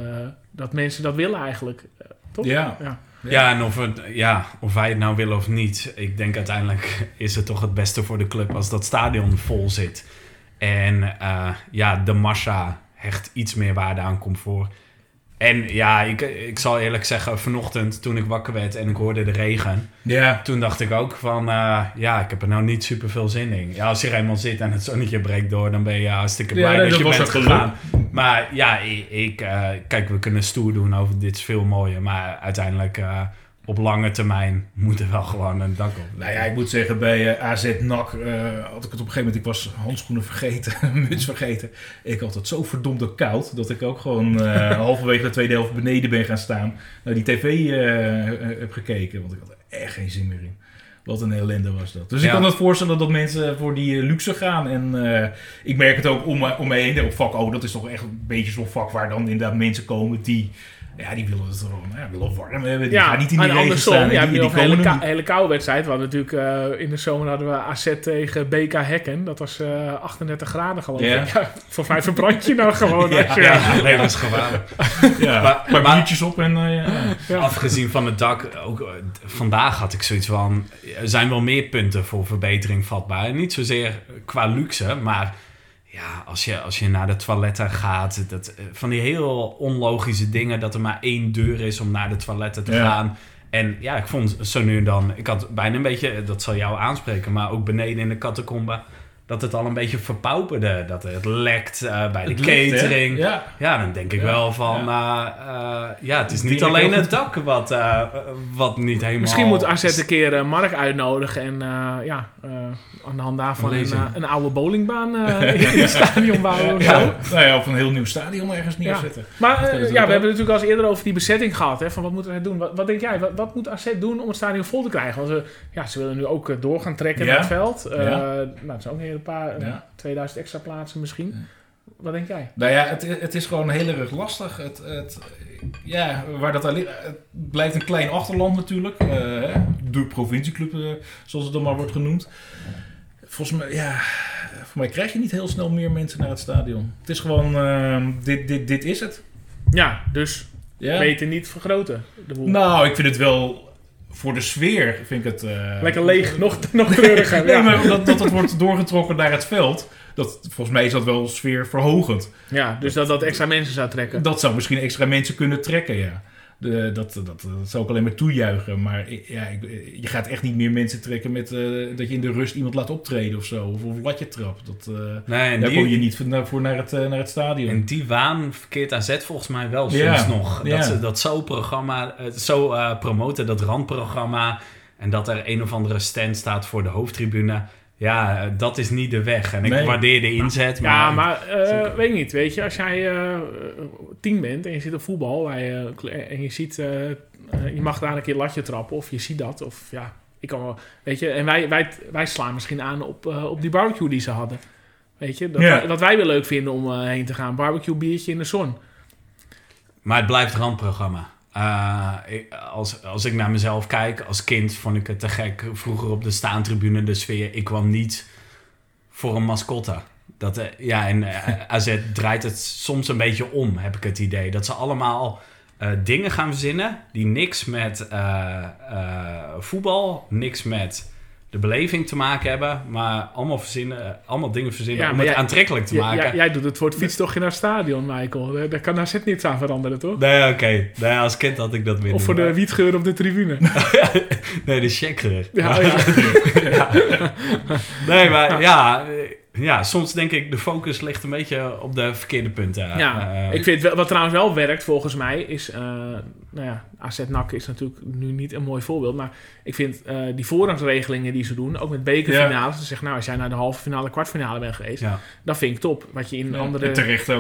dat mensen dat willen eigenlijk. Toch? Ja. ja. Ja, en of, het, ja, of wij het nou willen of niet. Ik denk uiteindelijk is het toch het beste voor de club als dat stadion vol zit. En eh, ja, de massa hecht iets meer waarde aan comfort. En ja, ik, ik zal eerlijk zeggen, vanochtend toen ik wakker werd en ik hoorde de regen. Ja. Toen dacht ik ook van, eh, ja, ik heb er nou niet super veel zin in. Ja, als je er eenmaal zit en het zonnetje breekt door, dan ben je hartstikke Ja, blij nee, dat, dat je bent gegaan. Maar ja, ik, ik, eh, kijk, we kunnen stoer doen over dit is veel mooier. Maar uiteindelijk, eh, op lange termijn, moet er wel gewoon een dak op. Nou ja, ik moet zeggen, bij eh, AZ NAC eh, had ik het op een gegeven moment... Ik was handschoenen vergeten, muts vergeten. Ik had het zo verdomde koud... dat ik ook gewoon eh, halverwege de tweede helft beneden ben gaan staan... naar die tv heb gekeken. Want ik had er echt geen zin meer in. Wat een ellende was dat. Dus ik kan me voorstellen dat mensen voor die luxe gaan. En ik merk het ook om, om me heen. Op vak, oh, dat is toch echt een beetje zo'n vak... waar dan inderdaad mensen komen die... Ja, die willen het gewoon ja, willen warm hebben. Die gaan niet in die en regen andersom, staan. ja, die, die, die nog een hele, ka- hele koude wedstrijd. We hadden natuurlijk eh, in de zomer hadden we AZ tegen BK Hekken. Dat was eh 38 graden geloof Ja. ik. Ja, voor mij verbrand je nou gewoon. Ja, als je- Ja, nee, dat is gevaarlijk. Ja, Maar- een paar maar- biertjes op en... eh, ja. Ja. Afgezien van het dak, ook eh, vandaag had ik zoiets van... Er zijn wel meer punten voor verbetering vatbaar. Niet zozeer qua luxe, maar... Ja, als je, als je naar de toiletten gaat, dat, eh, van die heel onlogische dingen, dat er maar één deur is om naar de toiletten te Ja. gaan. En ja, ik vond zo nu en dan, ik had bijna een beetje, dat zal jou aanspreken, maar ook beneden in de catacombe, dat het al een beetje verpauperde. Dat het lekt eh, bij de Het catering. Ja. Ja, dan denk ik Ja, wel van, ja, ja het is niet alleen het dak wat, eh, wat niet helemaal... Misschien moet AZ een keer eh, Mark uitnodigen en eh, ja, eh, aan de hand daarvan Een een, eh, oude bowlingbaan eh, in het stadion bouwen of zo. Nou ja, of een heel nieuw stadion ergens Ja. neerzetten. Maar eh, Dat is ja, we hebben het natuurlijk al eens eerder over die bezetting gehad. Hè, van wat moeten we doen? Wat, wat denk jij? Wat, wat moet AZ doen om het stadion vol te krijgen? Want ze, ja, ze willen nu ook eh, door gaan trekken Ja. naar het veld. Eh, Ja. Nou, het zijn ook een paar, eh, Ja. 2000 extra plaatsen misschien. Wat denk jij? Nou ja, het, het is gewoon heel erg lastig. Het, het, ja, waar dat alleen, het blijft een klein achterland natuurlijk. eh, de provincieclub, eh, zoals het dan maar wordt genoemd. volgens mij, ja, voor mij krijg je niet heel snel meer mensen naar het stadion. Het is gewoon, eh, dit, dit, dit is het. Ja, dus Ja. beter niet vergroten. De boel. Nou, ik vind het wel, voor de sfeer vind ik het... eh, Lekker leeg, nog, nog treuriger. Nee, ja. maar dat, dat het wordt doorgetrokken naar het veld. Dat, volgens mij is dat wel sfeerverhogend. ja, dus dat dat extra mensen zou trekken. Dat zou misschien extra mensen kunnen trekken, ja. De, dat, dat, dat zou ik alleen maar toejuichen. Maar ja, ik, je gaat echt niet meer mensen trekken met eh, dat je in de rust iemand laat optreden of zo. Of, of latje trapt. Dat, eh, Nee, en daar die, kom je niet voor naar, voor naar, het, eh, naar het stadion. in die waan verkeert AZ volgens mij wel soms Ja, nog. ja. Dat ze dat zo programma, eh, zo eh, promoten, dat randprogramma. En dat er een of andere stand staat voor de hoofdtribune. Ja, dat is niet de weg. En ik Nee. waardeer de inzet. Maar, Ja, maar eh, weet ik niet. Weet je, als jij eh, tien bent en je zit op voetbal bij, eh, en je ziet, je mag daar een keer latje trappen of je ziet dat. Of ja, ik kan wel, weet je. En wij, wij, wij slaan misschien aan op, op die barbecue die ze hadden. Weet je, dat, Ja. wij, dat wij weer leuk vinden om heen te gaan. Barbecue, biertje in de zon. Maar het blijft randprogramma. Eh, als, als ik naar mezelf kijk, als kind vond ik het te gek. Vroeger op de staantribune, de sfeer. Ik kwam niet voor een mascotte. Dat, eh, ja, en eh, AZ draait het soms een beetje om, heb ik het idee. Dat ze allemaal dingen gaan verzinnen die niks met voetbal, niks met de beleving te maken hebben. Maar allemaal, verzinnen, allemaal dingen verzinnen Ja, om het jij- aantrekkelijk te maken. jij, jij doet het voor het fietstochtje naar het stadion, Michael. Daar- Daar kan AZ niets aan veranderen, toch? Nee, oké. Nee, als kind had ik dat minder. Of voor de wietgeur op de tribune. Nee, de checker. Ja, ja. Nee, maar ja, ja, soms denk ik de focus ligt een beetje op de verkeerde punten. Ja, Eh, ik vind wel, wat trouwens wel werkt volgens mij is, eh nou ja, AZ NAC is natuurlijk nu niet een mooi voorbeeld, maar ik vind eh, die voorrangsregelingen die ze doen, ook met bekerfinales, ze zeggen nou als jij naar de halve finale, kwartfinale bent geweest, ja. dat vind ik top. Wat je in Ja, andere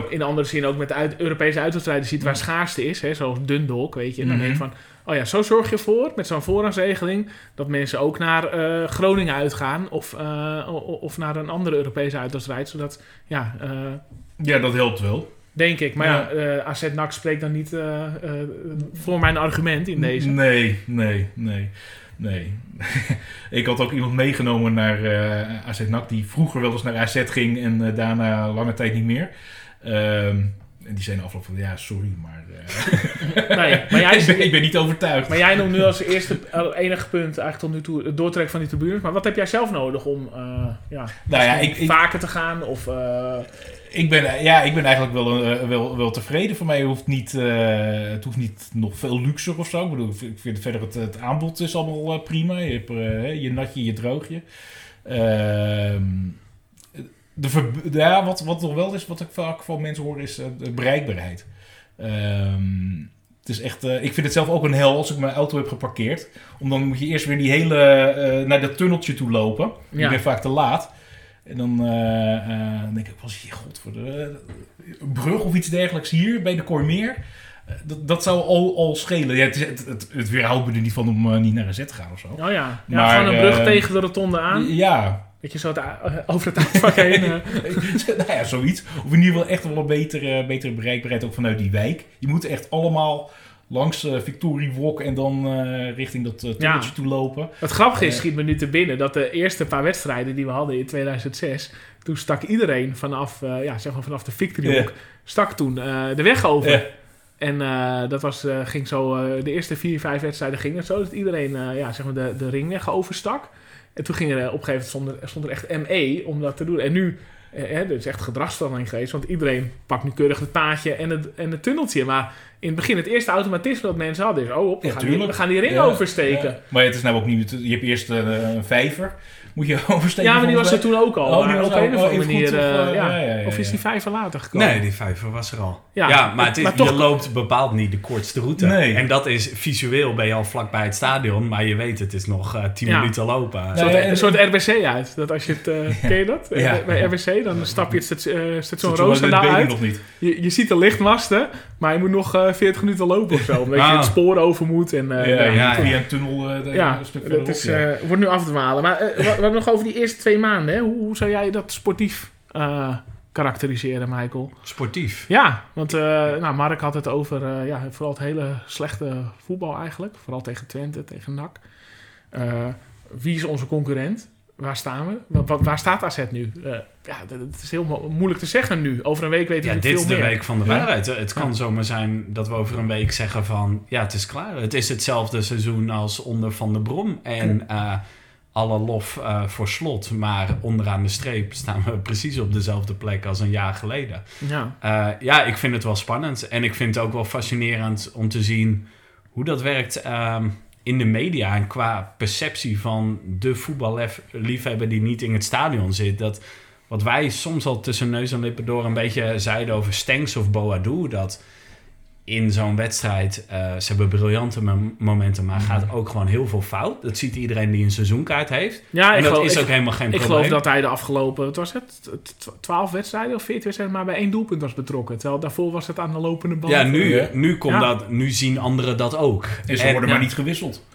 in andere zin ook met uit, Europese uitwedstrijden ziet waar schaarste is, hè, zoals Dundalk, weet je. En dan Mhm. denk je van, oh ja, zo zorg je ervoor met zo'n voorrangsregeling dat mensen ook naar eh, Groningen uitgaan of, eh, of naar een andere Europese uitwedstrijd, zodat ja. Ja, dat helpt wel. Denk ik. Maar ja, Ja. eh AZ NAC spreekt dan niet eh, eh, voor mijn argument in deze. Nee, nee, nee, nee. ik had ook iemand meegenomen naar AZ NAC die vroeger wel eens naar AZ ging en daarna lange tijd niet meer. Ehm, en die na afloop van, ja, sorry, maar Nee, maar jij, ik, ben, ik ben niet overtuigd. maar jij noemt nu als eerste enige punt eigenlijk tot nu toe het doortrekken van die tribunes. Maar wat heb jij zelf nodig om ja, Nou ja, ik- ik- vaker te gaan? Of, Ik ben, ja, ik ben eigenlijk wel, eh, wel, wel tevreden. Voor mij hoeft niet, eh, het hoeft niet nog veel luxer of zo. Ik bedoel, ik vind verder het, het aanbod is allemaal eh, prima. Je hebt je natje, je droogje. Ehm, de ja, wat, wat nog wel is, wat ik vaak van mensen hoor, is de bereikbaarheid. Ehm, het is echt, ik vind het zelf ook een hel als ik mijn auto heb geparkeerd. Om dan moet je eerst weer die hele, naar dat tunneltje toe lopen. Ja. Ik ben vaak te laat. En dan eh, eh, dan denk ik, was hier, god, voor de een brug of iets dergelijks hier bij de Cormeer. Eh, dat, dat zou al, al schelen. Ja, het, het, het, het weerhoudt me er niet van om eh, niet naar een zet te gaan of zo. oh ja, ja Maar, gewoon een brug eh, tegen de rotonde aan. Ja, Dat je zo over het uitvak heen... eh, nou ja, zoiets. Of in ieder geval echt wel een betere, betere bereikbaarheid ook vanuit die wijk. Je moet echt allemaal langs eh Victory Walk en dan eh, richting dat uh, Ja. toe lopen. Het grappige is, schiet me nu te binnen, dat de eerste paar wedstrijden die we hadden in 2006, toen stak iedereen vanaf, ja, zeg maar vanaf de Victory Walk, stak toen de weg over. En dat was, ging zo, de eerste vier, vijf wedstrijden ging het zo, dat iedereen ja, zeg maar de, de ringweg overstak. En toen ging er op een gegeven moment stond er, stond er echt ME om dat te doen. En nu, hè, er is echt gedragsverandering geweest, want iedereen pakt nu keurig het paadje en het, en het tunneltje. Maar in het begin, het eerste automatisme dat mensen hadden is, oh, op, we, Ja, gaan, die, we gaan die ring Ja, oversteken. ja. Maar het is nou ook niet... Je hebt eerst eh, een vijver. Moet je oversteken. Ja, maar die was er toen ook al. Oh, die was op een of andere manier. eh, ja. Of is die vijver later gekomen? Nee, die vijver was er al. Ja, Ja, maar, het is, maar toch- je loopt bepaald niet de kortste route. Nee. En dat is visueel ben je al vlakbij het stadion, maar je weet het is nog eh 10 Ja. minuten lopen. Een Nee, soort, en- een soort RBC uit. Dat als je het, eh, ken je dat? Ja. Bij RBC, dan stap je het station, eh, station Station Roosendaal weet ik uit. nog niet. Je, je ziet de lichtmasten, maar je moet nog eh 40 minuten lopen of zo. Omdat je Ah. het spoor over moet. En, eh, ja, ja, ja. een tunnel eh, een stuk verderop. eh, wordt nu af te dwalen. Maar wat, wat nog over die eerste twee maanden. Hè? Hoe, hoe zou jij dat sportief eh, karakteriseren, Michael? Sportief. Ja, want eh, nou, Mark had het over eh, ja, vooral het hele slechte voetbal eigenlijk. Vooral tegen Twente, tegen NAC. Wie is onze concurrent? waar staan we? Wa- wa- waar staat AZ nu? Eh, ja, dat, dat is heel mo- moeilijk te zeggen nu. Over een week weten Ja, we dit veel is de meer. week van de Ja. waarheid. Het kan Ja. zomaar zijn dat we over een week zeggen van... Ja, het is klaar. Het is hetzelfde seizoen als onder Van de Brom. En alle lof eh, voor slot. Maar onderaan de streep staan we precies op dezelfde plek als een jaar geleden. Ja. Eh, ja, ik vind het wel spannend. En ik vind het ook wel fascinerend om te zien hoe dat werkt ehm, in de media. En qua perceptie van de voetballiefhebber die niet in het stadion zit. Dat wat wij soms al tussen neus en lippen door een beetje zeiden over Stenks of Boadu. Dat in zo'n wedstrijd, eh, ze hebben briljante mom- momenten, maar gaat ook gewoon heel veel fout. Dat ziet iedereen die een seizoenkaart heeft. Ja, en ik dat geloof, is ik, ook helemaal geen ik probleem. geloof dat hij de afgelopen, wat was het, T- t- 12 wedstrijden of 14 wedstrijden, maar bij één doelpunt was betrokken. Terwijl daarvoor was het aan de lopende band. Ja, nu, nu, komt Ja. dat, nu zien anderen dat ook. En ze En- worden ja. maar niet gewisseld.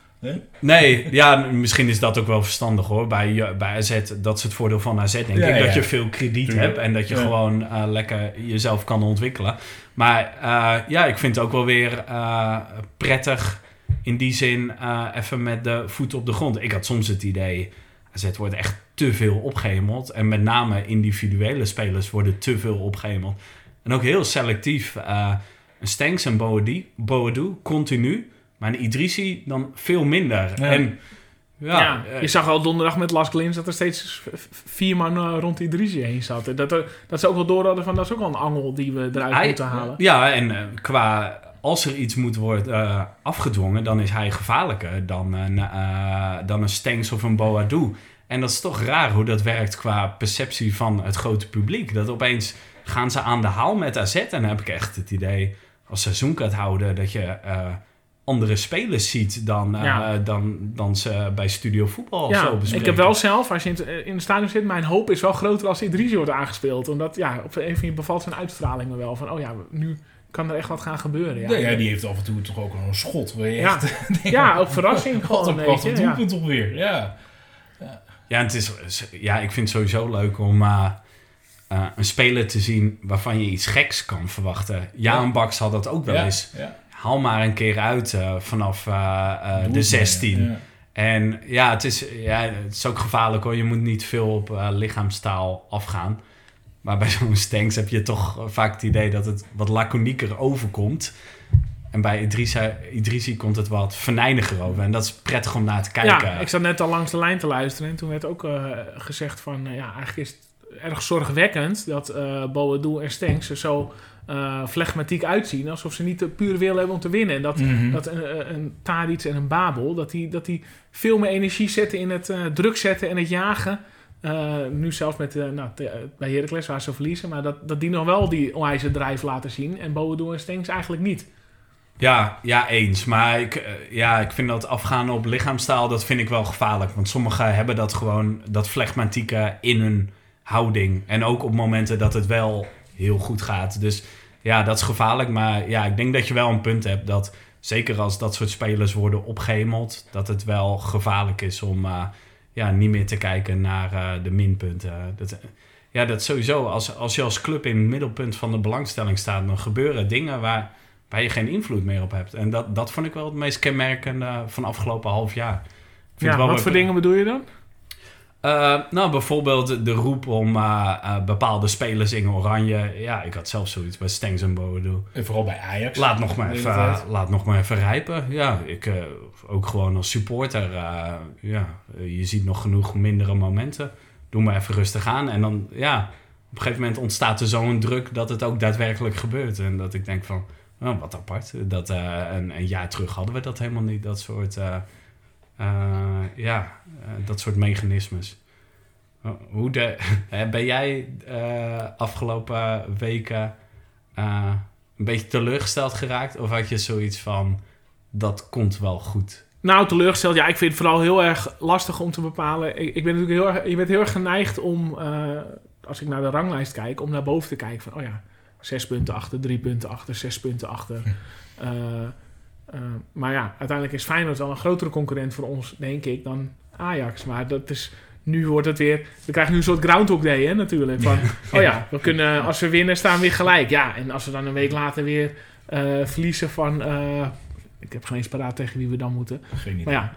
Nee, ja, misschien is dat ook wel verstandig hoor. Bij, eh, bij AZ, dat is het voordeel van AZ, denk Ja, ik. Dat je veel krediet hebt en dat je gewoon eh, lekker jezelf kan ontwikkelen. Maar eh, ja, ik vind het ook wel weer eh, prettig in die zin even met de voet op de grond. Ik had soms het idee, AZ wordt echt te veel opgehemeld. En met name individuele spelers worden te veel opgehemeld. En ook heel selectief. een Stenks en Boadu, Boadu continu. Maar een Idrissi dan veel minder. Ja. En ja, Ja, eh, je zag al donderdag met Las Glins dat er steeds vier man eh, rond die Idrissi heen zaten. Dat, er, dat ze ook wel door hadden van dat is ook wel een angel die we eruit hij- moeten halen. Ja, en eh, qua als er iets moet worden afgedwongen, dan is hij gevaarlijker dan een, eh, dan een Stenks of een Boadu. En dat is toch raar hoe dat werkt qua perceptie van het grote publiek. Dat opeens gaan ze aan de haal met AZ. En dan heb ik echt het idee, als seizoenkaart houden, dat je eh, andere spelers ziet dan, eh, dan, dan ze bij Studio Voetbal Ja, zo ik bespreken. heb wel zelf, als je in het, eh, in het stadion zit, mijn hoop is wel groter als Idrissi wordt aangespeeld. Omdat, ja, op een of andere bevalt zijn uitstraling me wel. Van, oh ja, nu kan er echt wat gaan gebeuren. Ja, Ja. ja, die heeft af en toe toch ook een schot. Waar je Ja. echt Ja, ook verrassing Wat gewoon, een weet prachtig je. Ja. doelpunt toch weer. Ja. Ja, het is, ja, ik vind het sowieso leuk om eh, eh, een speler te zien waarvan je iets geks kan verwachten. Jaan Baks had dat ook wel ja. eens. Ja. Haal maar een keer uit eh, vanaf eh, eh, de Doe 16. het, ja. En ja het, is, ja, het is ook gevaarlijk hoor. Je moet niet veel op lichaamstaal afgaan. Maar bij zo'n Stenks heb je toch vaak het idee dat het wat laconieker overkomt. En bij Idrissa, Idrissi komt het wat venijniger over. En dat is prettig om naar te kijken. Ja, ik zat net al langs de lijn te luisteren en toen werd ook gezegd van, ja, eigenlijk is het erg zorgwekkend dat eh Boadu en Stenks er zo eh flegmatiek uitzien, alsof ze niet de pure wil hebben om te winnen. En dat, Mhm. dat een, een Tadic en een Babel, dat die, dat die veel meer energie zetten in het eh, druk zetten en het jagen. Eh, nu zelfs met, nou, te- bij Heracles waar ze verliezen, maar dat, dat die nog wel die onwijze drijf laten zien. En Boadu en Stenks eigenlijk niet. Ja, ja, eens. Maar ik, ja, ik vind dat afgaan op lichaamstaal, dat vind ik wel gevaarlijk. Want sommigen hebben dat gewoon, dat flegmatieke in hun houding. En ook op momenten dat het wel heel goed gaat. Dus ja, dat is gevaarlijk. Maar ja, ik denk dat je wel een punt hebt dat, zeker als dat soort spelers worden opgehemeld, dat het wel gevaarlijk is om eh, ja, niet meer te kijken naar eh, de minpunten. Dat, ja, dat sowieso. Als, als je als club in het middelpunt van de belangstelling staat, dan gebeuren dingen waar waar je geen invloed meer op hebt. En dat, dat vond ik wel het meest kenmerkende van afgelopen half jaar. Ja, wat voor dingen bedoel je dan? Eh, nou, bijvoorbeeld de- roep om eh, eh, bepaalde spelers in oranje. Ja, ik had zelf zoiets bij Stengs en Boadu. En vooral bij Ajax. Laat nog maar even, laat nog maar even rijpen. Ja, ik ook gewoon als supporter. ja, je ziet nog genoeg mindere momenten. Doe maar even rustig aan. En dan, ja, op een gegeven moment ontstaat er zo'n druk dat het ook daadwerkelijk gebeurt. En dat ik denk van, oh, wat apart. Dat, een, een jaar terug hadden we dat helemaal niet. Dat soort, eh, ja, eh, dat soort mechanismes. Hoe de, ben jij eh, afgelopen weken eh, een beetje teleurgesteld geraakt? Of had je zoiets van, dat komt wel goed? Nou, teleurgesteld. Ja, ik vind het vooral heel erg lastig om te bepalen. Ik, ik ben natuurlijk heel erg, je bent heel erg geneigd om, eh, als ik naar de ranglijst kijk, om naar boven te kijken van, oh ja, zes punten achter, drie punten achter, zes punten achter. Eh, maar ja, uiteindelijk is Feyenoord wel een grotere concurrent voor ons, denk ik, dan Ajax. Maar dat is, nu wordt het weer, we krijgen nu een soort Groundhog Day, hè, natuurlijk. Van, oh ja, we kunnen, als we winnen, staan we weer gelijk. Ja, en als we dan een week later weer eh, verliezen van... eh, ik heb geen eens paraat tegen wie we dan moeten. Geen idee. Maar ja,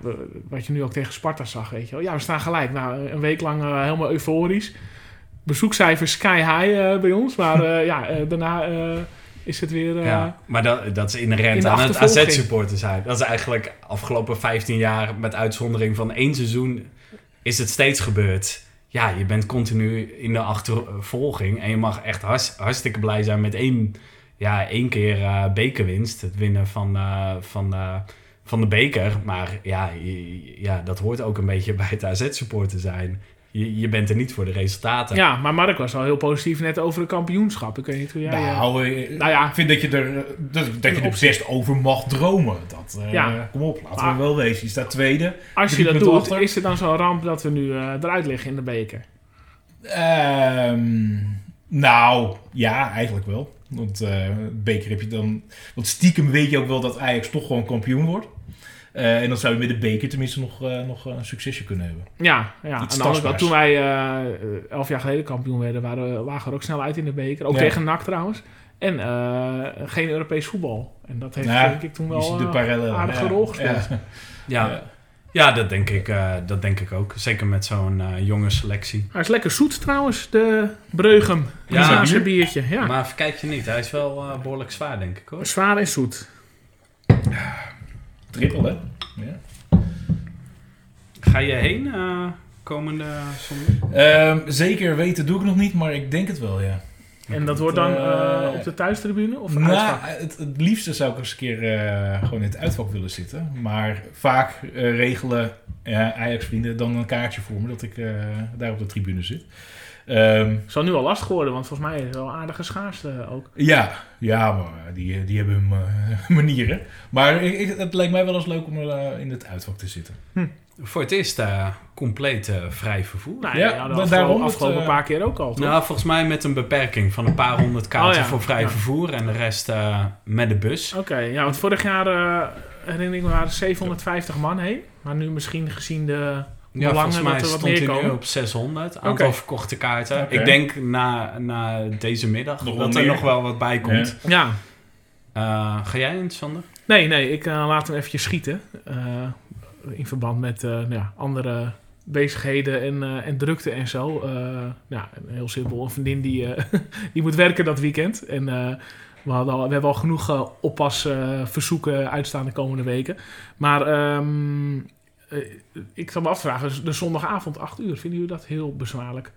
wat je nu ook tegen Sparta zag, weet je wel. Ja, we staan gelijk. Nou, een week lang helemaal euforisch. Bezoekcijfers sky high bij ons. Maar ja, daarna is het weer... eh, Ja, maar dat, dat is inherent in de aan het. AZ-supporter zijn. Dat is eigenlijk afgelopen 15 jaar, met uitzondering van één seizoen, is het steeds gebeurd. Ja, je bent continu in de achtervolging en je mag echt hartstikke blij zijn met één, ja, één keer eh, bekerwinst. Het winnen van, eh, van, eh, van de beker. Maar ja, ja, dat hoort ook een beetje bij het AZ-supporter zijn. Je, je bent er niet voor de resultaten. ja, maar Mark was al heel positief net over het kampioenschap. Ik weet niet hoe jij... nou, eh, nou ja. ik vind dat je er, eh, dat, dat je er best over mag dromen. Dat, Ja. Kom op, laten Maar- we wel wezen. Je staat tweede. als je dat doet, achter. is het dan zo'n ramp dat we nu eruit liggen in de beker? Ehm, nou, ja, eigenlijk wel. Want beker heb je dan... Want stiekem weet je ook wel dat Ajax toch gewoon kampioen wordt. Eh, en dan zou je met de beker tenminste nog, eh, nog een succesje kunnen hebben. Ja, ja. kant, toen wij eh, elf jaar geleden kampioen werden, waren, we- lagen we er ook snel uit in de beker. Ook Ja. tegen NAC trouwens. En eh, geen Europees voetbal. En dat heeft Ja, denk ik toen wel eh, parallel. aardige ja. rol gespeeld. Ja. ja. Ja. Ja, dat, denk ik, eh, dat denk ik ook. Zeker met zo'n eh, jonge selectie. Hij is lekker zoet trouwens, de Breugem. Ja, bier? biertje. Ja. Maar verkijk je niet, hij is wel eh, behoorlijk zwaar, denk ik hoor. Zwaar en zoet. Hè? Ja. Ga je heen eh, komende zondag? Ehm, zeker weten doe ik nog niet, maar ik denk het wel, ja. En dat wordt dan eh, Eh, op de thuistribune of Nou, uitvak? het, het liefste zou ik eens een keer eh, gewoon in het uitvak willen zitten. Maar vaak eh, regelen Ajax-vrienden dan een kaartje voor me dat ik eh, daar op de tribune zit. Ehm, Zal nu al lastig worden, want volgens mij is het wel aardige schaarste ook. ja, ja, maar die, die hebben hun eh, manieren. Maar ik, ik- het lijkt mij wel eens leuk om eh, in het uitvak te zitten. Voor het eerst eh, compleet eh, vrij vervoer. Nou Ja, afgelopen, daarom het, afgelopen eh, paar keer ook al, toch? Nou, volgens mij met een beperking van een paar honderd kaarten Oh ja, voor vrij ja. vervoer en de rest eh, met de bus. Oké, ja, want vorig jaar eh, herinner ik me waren 750 man heen. Maar nu misschien gezien de Ja, volgens mij er stond meer hij nu komen. op 600 aantal verkochte kaarten. Ik denk na, na deze middag Nog dat er nog wel wat bij komt. Ja, Eh, ga jij in, Sander? nee, nee, ik eh, laat hem eventjes schieten. eh, in verband met eh, nou ja, andere bezigheden en, eh, en drukte en zo. Ja, heel simpel, een vriendin die, eh, die moet werken dat weekend. En eh, we, hadden al, we hebben al genoeg oppasverzoeken uitstaan de komende weken. Maar ehm, eh, ik zal me afvragen, de zondagavond 8 uur, vinden jullie dat heel bezwaarlijk?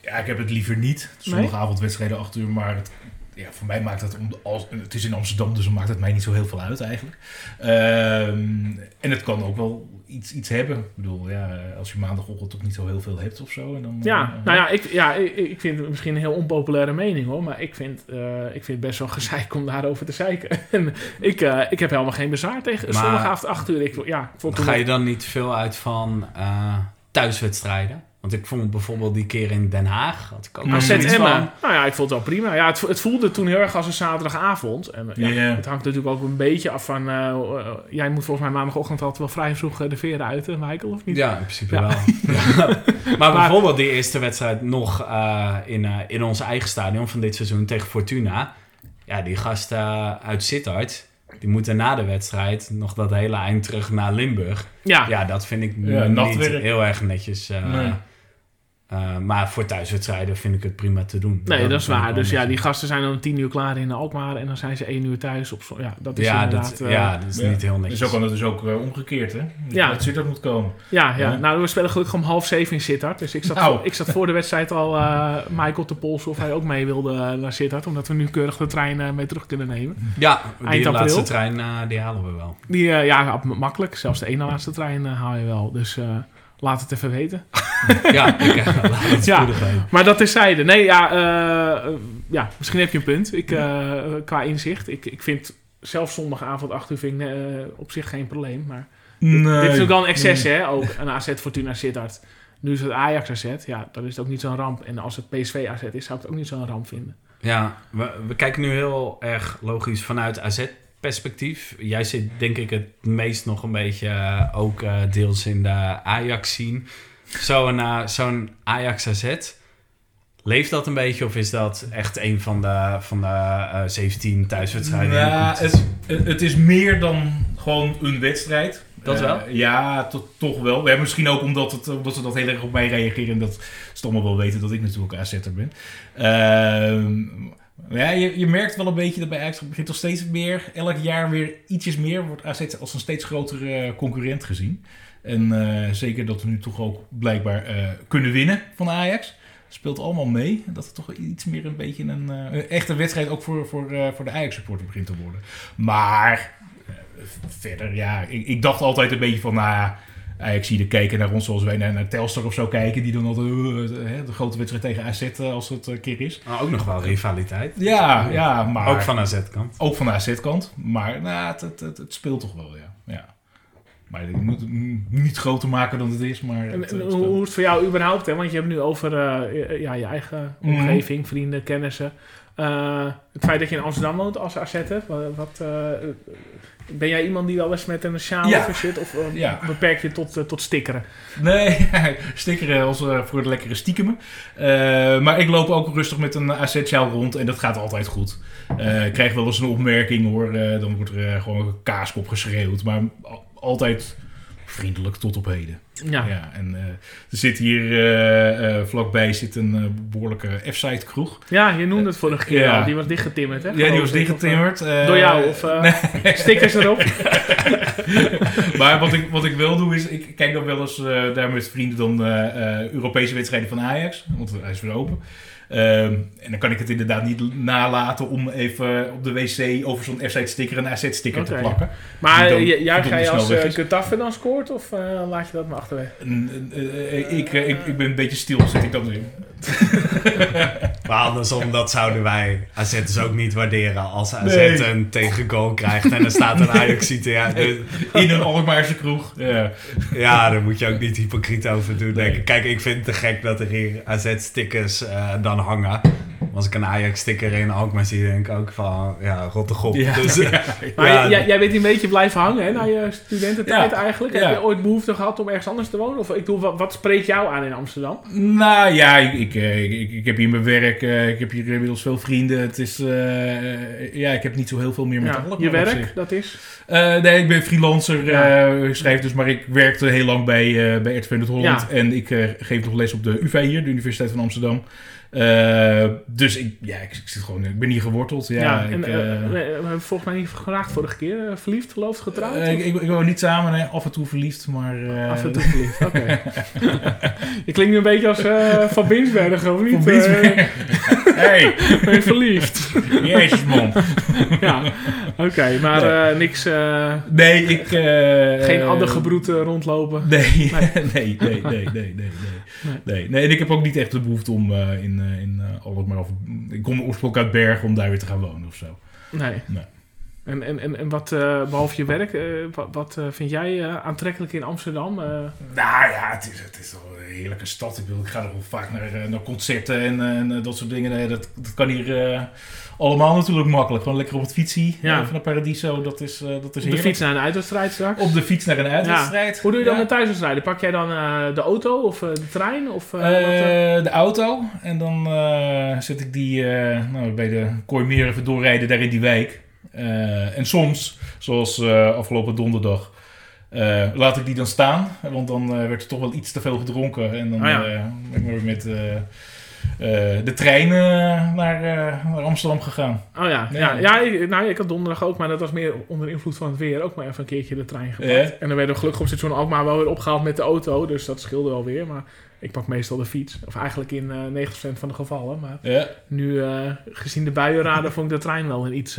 Ja, ik heb het liever niet. Zondagavond wedstrijden 8 uur, maar het, ja, voor mij maakt dat... Om, als, het is in Amsterdam, dus dan maakt het mij niet zo heel veel uit eigenlijk. Ehm, en het kan ook wel iets, iets hebben. Ik bedoel, ja, als je maandagochtend toch niet zo heel veel hebt of zo. En dan, Ja, eh, nou ja, ik, ja, ik, ik vind het misschien een heel onpopulaire mening hoor. Maar ik vind, eh, ik vind het best wel gezeik om daarover te zeiken. en ik, eh, ik heb helemaal geen bezwaar tegen Maar- zondagavond 8 uur. Ik, ja, ik vond toen Ga je dan niet veel uit van eh, thuiswedstrijden? Want ik vond bijvoorbeeld die keer in Den Haag. Had ik ook AZ van, Nou ja, ik vond het wel prima. Ja, het, het voelde toen heel erg als een zaterdagavond. En, ja, Ja. Het hangt natuurlijk ook een beetje af van... eh, eh, jij moet volgens mij maandagochtend altijd wel vrij vroeg eh, de veren uit, eh, Michael, of niet? Ja, in principe Ja. wel. Ja. Maar bijvoorbeeld die eerste wedstrijd nog eh, in, eh, in ons eigen stadion van dit seizoen tegen Fortuna. Ja, die gasten eh, uit Sittard, die moeten na de wedstrijd nog dat hele eind terug naar Limburg. Ja, Ja, dat vind ik Ja, niet heel erg netjes. eh, Nee. Eh, maar voor thuiswedstrijden vind ik het prima te doen. Nee, dat is waar. Dus ja, die gasten zijn om tien uur klaar in Alkmaar en dan zijn ze één uur thuis. Op, zo- ja, dat is Ja, inderdaad... dat, eh, ja, dat is Ja. niet heel En netjes. zo kan het dus ook eh, omgekeerd, hè? Ja. Dat Sittard moet komen. Ja, ja. Ja. nou we spelen gelukkig om half zeven in Sittard. Dus ik zat, Nou. voor, ik zat voor de wedstrijd al eh, Michael te polsen of hij ook mee wilde naar Sittard. Omdat we nu keurig de trein mee terug kunnen nemen. Ja, die Eind april. laatste trein, die halen we wel. Die, ja, makkelijk. Zelfs de ene laatste trein haal je wel. Dus eh, laat het even weten. ja, ik eh, laat het Ja. Maar dat is zijde. Nee, ja, eh, ja, misschien heb je een punt. Ik, eh, qua inzicht. Ik, ik vind zelf zondagavond 8 uur vind ik, eh, op zich geen probleem. Maar Nee. Dit is ook wel een excess, hè? Ook een AZ Fortuna Sittard. Nu is het Ajax AZ. Ja, dan is het ook niet zo'n ramp. En als het PSV AZ is, zou ik het ook niet zo'n ramp vinden. Ja, we, we kijken nu heel erg logisch vanuit AZ-perspectief. Jij zit denk ik het meest nog een beetje eh, ook eh, deels in de Ajax zien. Zo'n eh, zo'n Ajax-AZ Leeft dat een beetje of is dat echt een van de, van de eh, 17 thuiswedstrijden? Ja, het, het is meer dan gewoon een wedstrijd. Dat wel? ja, to- toch wel. Ja, misschien ook omdat, het, omdat ze dat heel erg op mij reageren. En dat ze allemaal wel weten dat ik natuurlijk AZ'er ben. Ehm, ja, je, merkt wel een beetje dat bij Ajax begint toch steeds meer, elk jaar weer ietsjes meer, wordt AZ als een steeds grotere eh, concurrent gezien. En eh, zeker dat we nu toch ook blijkbaar eh, kunnen winnen van Ajax. Speelt allemaal mee. Dat het toch iets meer een beetje een, echte wedstrijd ook voor, voor, voor de Ajax-supporter begint te worden. Maar verder, ja, ik, ik dacht altijd een beetje van, nou ja, Ajax zie er kijken naar ons zoals wij naar, naar Telstar of zo kijken. Die doen altijd eh, de, de grote wedstrijd tegen AZ eh, als het een keer is. Maar ook nog wel rivaliteit. Ja, ja, maar... Ook van AZ-kant. Ook van de AZ-kant. Maar nou, het, het, het, het speelt toch wel, ja. ja. Maar je moet het niet groter maken dan het is, maar... Het, en het hoe, is het voor jou überhaupt? Hè? Want je hebt nu over eh, ja, je eigen Mhm. omgeving, vrienden, kennissen. Eh, het feit dat je in Amsterdam woont als AZ'er. Wat, wat, eh, ben jij iemand die wel eens met een sjaal Ja. zit? Of eh, Ja. beperk je tot, tot stickeren? Nee, stickeren als voor de lekkere stiekemen. Eh, maar ik loop ook rustig met een AZ-sjaal rond en dat gaat altijd goed. Ik krijg wel eens een opmerking hoor, dan wordt er gewoon een kaaskop geschreeuwd. Maar al- altijd vriendelijk tot op heden. Ja. Ja, en eh, er zit hier eh, eh, vlakbij zit een eh, behoorlijke F-site kroeg. Ja, je noemde het vorige keer Ja. al. Die was dichtgetimmerd, hè? Ja, die was dichtgetimmerd. door jou of eh, stickers erop? maar wat ik, wat ik wel doe is, ik kijk dan wel eens daar met vrienden dan Europese wedstrijden van Ajax. Want hij is weer open. Ehm, en dan kan ik het inderdaad niet nalaten om even op de wc over zo'n F-site sticker een AZ-sticker te plakken. Maar Die dan j- juich verdomd jij als uh. Getafe dan scoort? Of eh, laat je dat maar achterwege? Eh, ik, ik, ik ben een beetje stil, zit ik dan in. Maar andersom, dat zouden wij AZ'ers ook niet waarderen. Als AZ Nee. een tegengoal krijgt en er staat een ajax ja, de- In een Alkmaarse kroeg. Ja. ja, daar moet je ook niet hypocriet over doen. Nee. denken. Kijk, ik vind het te gek dat er hier AZ-stickers eh, dan hangen. Als ik een Ajax-sticker in Alkmaar zie, denk ik ook van, ja, rotte gop. Ja. Dus, Maar jij, jij bent een beetje blijven hangen hè, na je studententijd eigenlijk. Heb je ooit behoefte gehad om ergens anders te wonen? Of ik bedoel, wat, wat spreekt jou aan in Amsterdam? Nou ja, ik, ik, eh, ik, heb hier mijn werk, eh, ik heb hier inmiddels veel vrienden. Het is, eh, ja, ik heb niet zo heel veel meer met Ja, je werk, dat is? Nee, ik ben freelancer, ik schrijf dus, maar ik werkte heel lang bij, bij RTV Noord-Holland. Ja. En ik geef nog les op de UvA hier, de Universiteit van Amsterdam. Eh, dus ik, ja, ik, ik zit gewoon, ik ben hier geworteld. Ja, ik, en, eh, eh, we hebben volgens mij niet gevraagd vorige keer. verliefd, verloofd, getrouwd? ik, ik, ik woon niet samen, nee, af en toe verliefd, maar... Af en toe verliefd, oké. je klinkt nu een beetje als Van Binsbergen, of niet? Van Binsbergen. Hey, ben je verliefd? jezus man. ja, oké. maar Nee. niks... Nee, ik... geen addergebroed eh, rondlopen? Nee, Nee. nee, nee, nee, nee, nee, nee. nee. nee. en ik heb ook niet echt de behoefte om eh, in, eh in eh, Alkmaar of... Ik kom oorspronkelijk uit Bergen om daar weer te gaan wonen of zo. Nee. Nee. En, en, en, en wat, eh, behalve je werk, eh, wat, wat eh, vind jij aantrekkelijk in Amsterdam? Nou ja, het is, het is wel een heerlijke stad. Ik, bedoel, ik ga er wel vaak naar, naar concerten en, en dat soort dingen. Nee, dat, dat kan hier allemaal natuurlijk makkelijk. Gewoon lekker op het fietsie Ja. van de Paradiso. Dat is, eh, dat is op de heerlijk. fiets naar een uitwedstrijd straks? Op de fiets naar een uitwedstrijd. Hoe doe je dan Ja. met thuiswedstrijden? Pak jij dan de auto of de trein? Of, wat, de auto. En dan zet ik die nou, bij de Kooimeer even doorrijden, daar in die wijk. Eh, en soms, zoals eh, afgelopen donderdag, eh, laat ik die dan staan. Want dan werd er toch wel iets te veel gedronken. En dan ja. eh, ben ik maar weer met de trein naar, naar Amsterdam gegaan. Oh ja, ja. Ja. nou, ik had donderdag ook, maar dat was meer onder invloed van het weer. Ook maar even een keertje de trein gepakt. En dan werden we gelukkig op station Alkmaar wel weer opgehaald met de auto. Dus dat scheelde wel weer. Maar ik pak meestal de fiets. Of eigenlijk in eh 90% van de gevallen. Maar nu, gezien de buienraden, vond ik de trein wel een iets,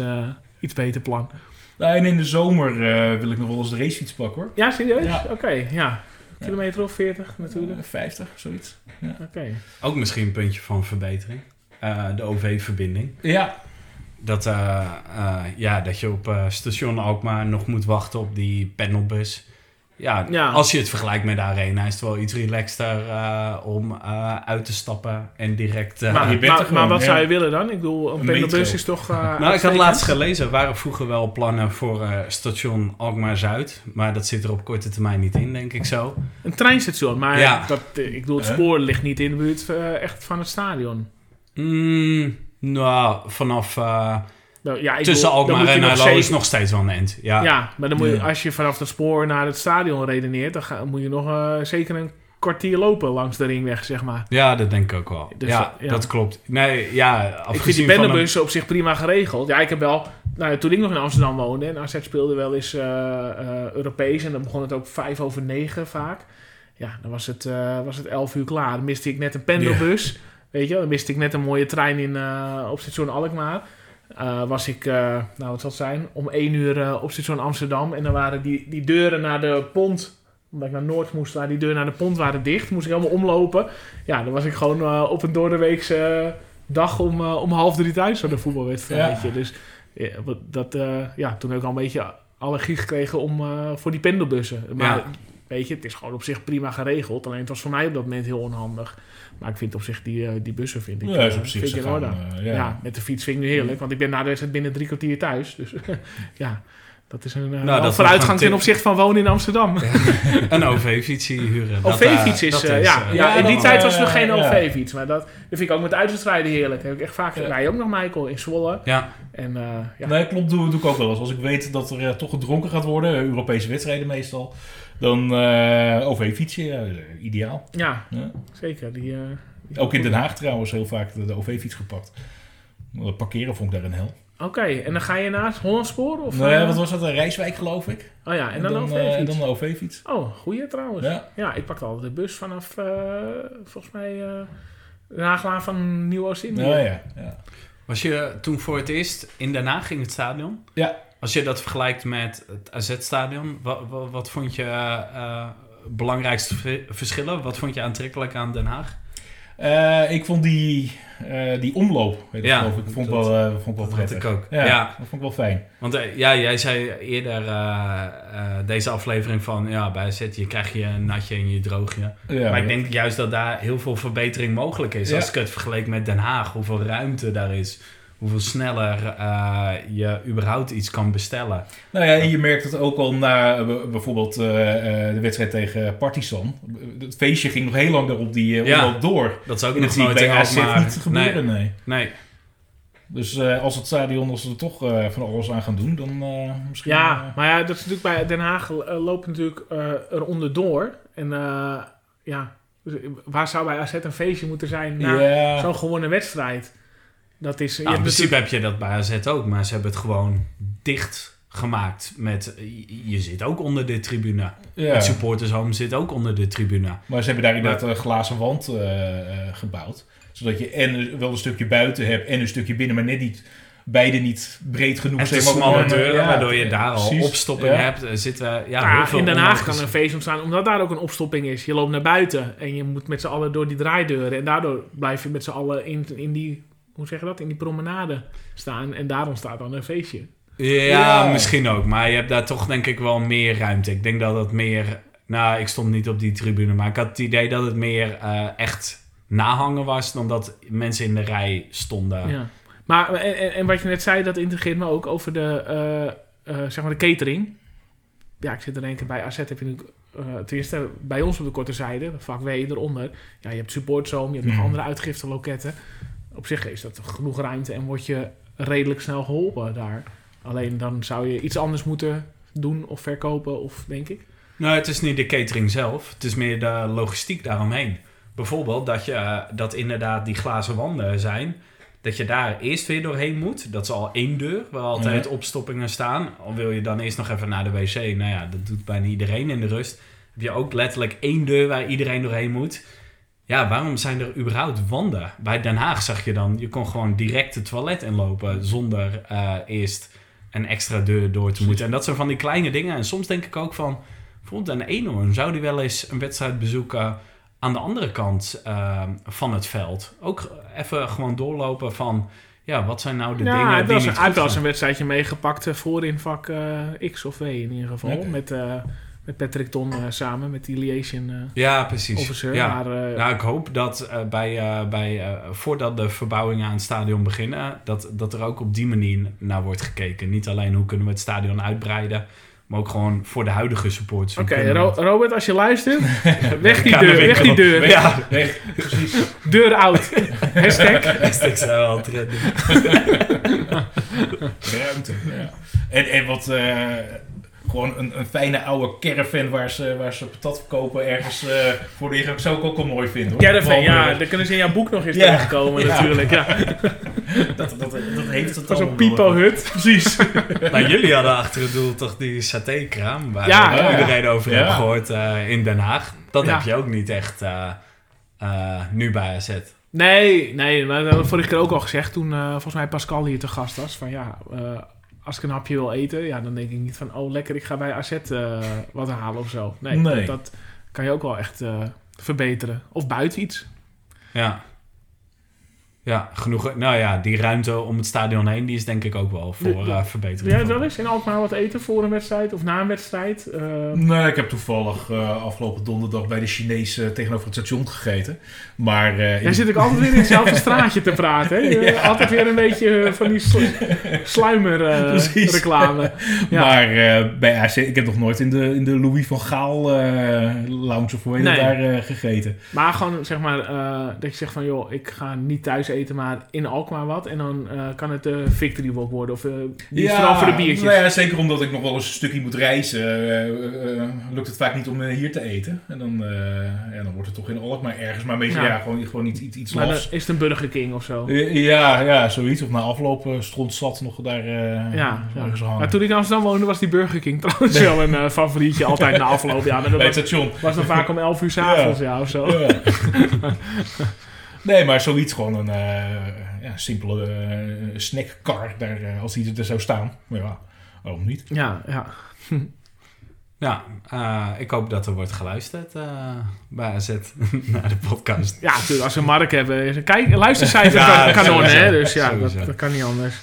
iets beter plan. Nou, en in de zomer eh, wil ik nog wel eens de racefiets pakken hoor. Ja, serieus? Ja. Oké, ja. Kilometer of 40 natuurlijk. Eh, 50, zoiets. Oké. ook misschien een puntje van verbetering. Eh, de OV-verbinding. Ja, Dat, eh, eh, ja, dat je op eh, station Alkmaar nog moet wachten op die panelbus. Ja, Ja. als je het vergelijkt met de arena is het wel iets relaxter eh, om eh, uit te stappen en direct... eh, Maar, je bent maar, gewoon, maar wat ja. zou je willen dan? Ik bedoel, een Een pendelbus is toch... eh, Nou, ik had laatst gelezen, er waren vroeger wel plannen voor eh, station Alkmaar-Zuid. Maar dat zit er op korte termijn niet in, denk ik zo. Een treinstation, maar Ja. dat, ik bedoel, het Huh? spoor ligt niet in de buurt echt van het stadion. Mm, nou, vanaf uh, ja, ik tussen bedoel, Alkmaar en is nog steeds wel een end. Ja, Ja, maar dan moet je, als je vanaf het spoor naar het stadion redeneert, dan ga, moet je nog eh, zeker een kwartier lopen langs de ringweg, zeg maar. Ja, dat denk ik ook wel. Dus, ja, ja. dat klopt. Nee, ja, Ik vind die een- pendelbussen op zich prima geregeld. Ja, ik heb wel... Nou, toen ik nog in Amsterdam woonde en AZ speelde wel eens eh, eh, Europees... en dan begon het ook vijf over negen vaak. Ja, dan was het, eh, was het elf uur klaar. Dan miste ik net een pendelbus. Weet je, dan miste ik net een mooie trein in, eh, op station Alkmaar. Eh, was ik, eh, nou wat zal het zijn, om één uur eh, op station Amsterdam. En dan waren die, die deuren naar de pont... Omdat ik naar Noord moest, waar die deuren naar de pont waren dicht. Moest ik helemaal omlopen. Ja, dan was ik gewoon op een doordeweekse dag om, om half drie thuis voor de voetbalwedstrijdje. Dus ja, dat, ja, toen heb ik al een beetje allergie gekregen om, voor die pendelbussen. Maar Ja. Weet je, het is gewoon op zich prima geregeld. Alleen het was voor mij op dat moment heel onhandig. Maar ik vind op zich die, eh, die bussen vind ik, Ja, eh, is op zich vind ik in orde. gaan, eh, ja. ja. met de fiets vind ik nu heerlijk. Want ik ben na de wedstrijd binnen drie kwartier thuis. Dus ja, dat is een, eh, Nou, dat vooruitgang ten opzichte van wonen in Amsterdam. een OV-fietsje huren. Dat, OV-fiets eh, is, dat eh, ja, eh, ja, ja, in die tijd was er nog eh, geen. OV-fiets. Maar dat, dat vind ik ook met uitwedstrijden heerlijk. Heb ik echt vaak Ja. rij je ook nog, Michael, in Zwolle. ja. En eh, ja, Nee, klopt, doe, doe ik ook wel eens. Als ik weet dat er eh, toch gedronken gaat worden, eh, Europese wedstrijden meestal, dan eh OV-fietsje, ja, eh, ideaal. ja, Ja. zeker. Die, eh, die- Ook in Den Haag trouwens heel vaak de, de OV-fiets gepakt. Parkeren vond ik daar een hel. Oké, en dan ga je naar het Hollandspoor? Of, nou ja, eh, wat was dat? Een Rijswijk geloof ik. Oh ja, en dan, OV-fiets. en dan een OV-fiets. Oh, goeie trouwens. Ja. Ja. ik pakte altijd de bus vanaf, eh, volgens mij, eh de Haaglaan van Nieuw-Oost-Indië. Ja, ja. Was je toen voor het eerst in Den Haag in het stadion? Ja. Als je dat vergelijkt met het AZ-stadion, wat, wat, wat vond je eh, belangrijkste verschillen? Wat vond je aantrekkelijk aan Den Haag? Eh, ik vond die, die omloop, weet ik Ja, ik, vond dat- wel, eh, vond ik wel Dat prettig. ik ook. Ja, Ja. dat vond ik wel fijn. Want ja, jij zei eerder deze aflevering van ja, bij AZ je krijg je een natje en je droog je. Ja, maar ik denk juist dat daar heel veel verbetering mogelijk is. Als ik het vergeleek met Den Haag, hoeveel ruimte daar is. Hoeveel sneller eh, je überhaupt iets kan bestellen. Nou ja, en je merkt het ook al na eh, bijvoorbeeld eh, eh, de wedstrijd tegen Partizan. Het feestje ging nog heel lang daarop die Ja. door. Dat is ook nog nooit bij AZ Alkmaar. niet gebeuren, nee. Nee, nee. Dus eh, als het stadion, als ze er toch eh, van alles aan gaan doen, dan eh, misschien... Ja, maar ja, dat is natuurlijk bij Den Haag loopt natuurlijk eh er onderdoor. En eh, ja, dus waar zou bij AZ een feestje moeten zijn na ja. zo'n gewone wedstrijd? Dat is... Nou, in principe heb je dat bij AZ ook, maar ze hebben het gewoon dicht gemaakt met... Je, zit ook onder de tribune. ja. Het supporters home zit ook onder de tribune. Maar ze hebben daar inderdaad een glazen wand eh, eh, gebouwd. Zodat je en wel een stukje buiten hebt en een stukje binnen, maar net niet... Beide niet breed genoeg. Zeg maar, smalle om, deuren, ja, waardoor je daar al precies. opstopping Ja. hebt. Er zitten ja, Ja, heel veel in Den Haag kan een feest ontstaan, omdat daar ook een opstopping is. Je loopt naar buiten en je moet met z'n allen door die draaideuren. En daardoor blijf je met z'n allen in, in die, hoe zeg je dat, in die promenade staan. En daar ontstaat dan een feestje. Ja, Ja. misschien ook. Maar je hebt daar toch denk ik wel meer ruimte. Ik denk dat het meer... Nou, ik stond niet op die tribune, maar ik had het idee dat het meer eh, echt nahangen was... dan dat mensen in de rij stonden. Ja. Maar, en, en- en wat je net zei, dat integreert me ook over de, eh, eh, zeg maar de catering. Ja, ik zit er één keer bij AZ heb je nu, eh tenminste bij ons op de korte zijde, vak W eronder. Ja, je hebt supportzone, je hebt nog Mhm. andere uitgifteloketten. Op zich is dat genoeg ruimte en word je redelijk snel geholpen daar. Alleen dan zou je iets anders moeten doen of verkopen, of denk ik. Nou, het is niet de catering zelf. Het is meer de logistiek daaromheen. Bijvoorbeeld dat, je, eh, dat inderdaad die glazen wanden zijn. Dat je daar eerst weer doorheen moet. Dat is al één deur waar altijd Ja. opstoppingen staan. Al wil je dan eerst nog even naar de wc. Nou ja, dat doet bijna iedereen in de rust. Heb je ook letterlijk één deur waar iedereen doorheen moet. Ja, waarom zijn er überhaupt wanden? Bij Den Haag zag je dan, je kon gewoon direct het toilet inlopen zonder eh, eerst een extra deur door te moeten. En dat zijn van die kleine dingen. En soms denk ik ook van, bijvoorbeeld een Eenhoorn, zou die wel eens een wedstrijd bezoeken aan de andere kant eh, van het veld? Ook even gewoon doorlopen van, ja, wat zijn nou de ja, dingen die niet hij heeft wel eens een wedstrijdje meegepakt eh, voor in vak eh, X of W in ieder geval. Met, met Patrick Ton eh, samen, met die liaison eh, Ja, precies. officer. Ja. Maar, eh, Nou, ik hoop dat eh, bij, eh, bij, eh, voordat de verbouwingen aan het stadion beginnen, dat, dat er ook op die manier naar wordt gekeken. Niet alleen hoe kunnen we het stadion uitbreiden, Maar ook gewoon voor de huidige supporters. Oké, Ro- Robert, als je luistert, weg die deur, de weg die deur. Ja, Nee, precies. Deur out. Hashtag. ik zou wel trenden. Ruimte. Ja. En, en wat... gewoon een, een fijne oude caravan waar ze, waar ze patat verkopen ergens eh, voor de ingang. Zou ik ook wel mooi vinden hoor. Caravan, ja, daar kunnen ze in jouw boek nog eens Ja. terechtkomen Ja. natuurlijk. Ja. Dat, dat, dat heeft het Zo'n pipo-hut. Precies. Maar jullie hadden achter het doel toch die satékraam, waar Ja, ik ja. iedereen over Ja. heb gehoord eh, in Den Haag. Dat Ja. heb je ook niet echt eh, eh, nu bij AZ. Nee, nee, maar dat heb ik vorige keer ook al gezegd toen eh, volgens mij Pascal hier te gast was. Van ja, eh, als ik een hapje wil eten, ja, dan denk ik niet van oh lekker, ik ga bij AZ eh, wat halen of zo. Nee, Nee. Dat, dat kan je ook wel echt eh, verbeteren. Of buiten iets. Ja. Ja, genoeg. Nou ja, die ruimte om het stadion heen, die is denk ik ook wel voor Ja, eh Wil verbetering. jij van. wel eens in Alkmaar wat eten voor een wedstrijd of na een wedstrijd? Eh, Nee, ik heb toevallig eh, afgelopen donderdag bij de Chinees tegenover het station gegeten. Maar eh, in Jij zit ook altijd weer in hetzelfde straatje te praten. Hè? Altijd weer een beetje van die sl sluimer eh, Precies. reclame. Ja. Maar eh, bij AC, ik heb nog nooit in de, in de Louis van Gaal lounge of hoe heet Nee. daar gegeten. Maar gewoon zeg maar eh, dat je zegt van joh, ik ga niet thuis eten, maar in Alkmaar wat. En dan eh, kan het de Victory Walk worden. Of eh, is vooral voor de biertjes. Nou ja, zeker omdat ik nog wel eens een stukje moet reizen, eh, eh, eh, lukt het vaak niet om eh, hier te eten. En dan, eh, ja, dan wordt het toch in Alkmaar ergens, maar meestal Ja. ja. gewoon, gewoon iets, iets, iets maar dan lafs. is het een Burger King of zo. Eh, Ja, ja, zoiets. Of na afloop eh, stond zat nog daar eh Ja, ergens ja. hangen. Maar toen ik in Amsterdam woonde, was die Burger King trouwens wel een eh, favorietje. Altijd na afloop. Ja, maar dat Bij het station. was dan vaak om 11 uur s'avonds ja. of zo. Ja. nee, maar zoiets gewoon een eh, ja, simpele eh, snackcar daar, eh, als die er zou staan. Maar ja, waarom niet? Ja, ja. Ja, eh, ik hoop dat er wordt geluisterd eh, bij AZ naar de podcast. Ja, natuurlijk, als we Mark hebben. is een Kijk, luistercijfer Ja, kan, kanon, hè? Dus ja, dat, kan niet anders.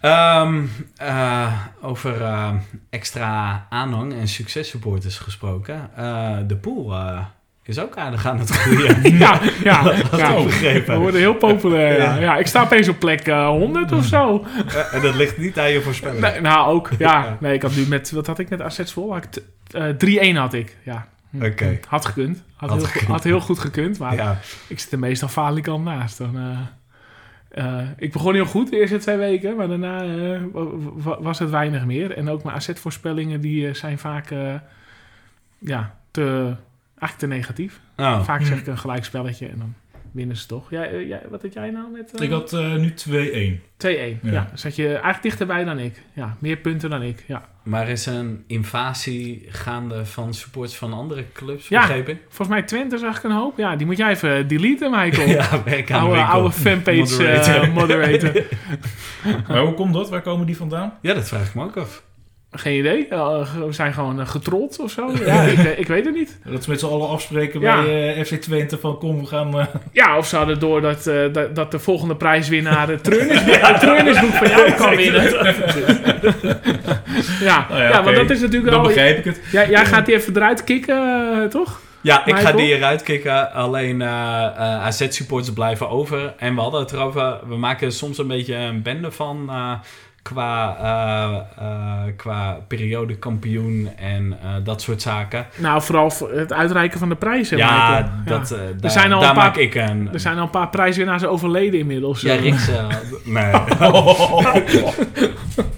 Ehm, eh, over eh, extra aanhang en successupporters gesproken. Eh, de pool eh, is ook aardig aan het groeien. Ja, ja. Ja. ik We begrepen. worden heel populair. Ja. Ik sta opeens op plek eh, 100 of zo. Eh, en dat ligt niet aan je voorspelling. Nee, nou, ook. Ja, nee, ik had nu met... Wat had ik met AZ vol? T- eh, 3-1 had ik. Ja. Hm. Oké. Had gekund. Had, Had heel, goed- gekund. had heel goed gekund. Maar ik zit er meestal falikant naast. Dan, eh, eh, ik begon heel goed de eerste twee weken. Maar daarna eh, wa- wa- was het weinig meer. En ook mijn AZ-voorspellingen die eh, zijn vaak... eh, ja, te... Eigenlijk te negatief. oh. Vaak zeg ik een gelijkspelletje en dan winnen ze toch. Jij, eh, jij, wat had jij nou met... eh, Ik had eh, nu 2-1. 2-1. Ja. Ja. zat je eigenlijk dichterbij dan ik. Ja, meer punten dan ik. Ja. Maar is er een invasie gaande van supporters van andere clubs, Ja. begrepen? Volgens mij Twente zag ik een hoop. Ja, die moet jij even deleten, Michael. Ja, ik aan de oude, oude fanpage eh, Moderator. moderator. Maar hoe komt dat? Waar komen die vandaan? Ja, dat vraag ik me ook af. Geen idee. We zijn gewoon eh, getrold of zo. Ja, ik, eh, ik weet het niet. Dat ze met z'n allen afspreken Ja. bij eh, FC Twente van kom, we gaan... eh, Ja, of ze hadden door dat, eh, dat, dat de volgende prijswinnaar het Treunisboek van jou kan winnen. ja, ja, oké. dat is natuurlijk dan al... begrijp ik het. Jij, jij gaat die even eruit kicken, toch? Ja, ik ga die eruit kicken. Alleen eh eh, AZ-supporters blijven over. En we hadden het erover. We maken soms een beetje een bende van. eh, qua, eh, qua periode kampioen en eh, dat soort zaken. Nou, vooral voor het uitreiken van de prijzen. ja, Michael. dat, eh, daar, zijn al daar een paar- maak ik een... Er zijn al een paar prijswinnaars overleden inmiddels. Ja. Riks...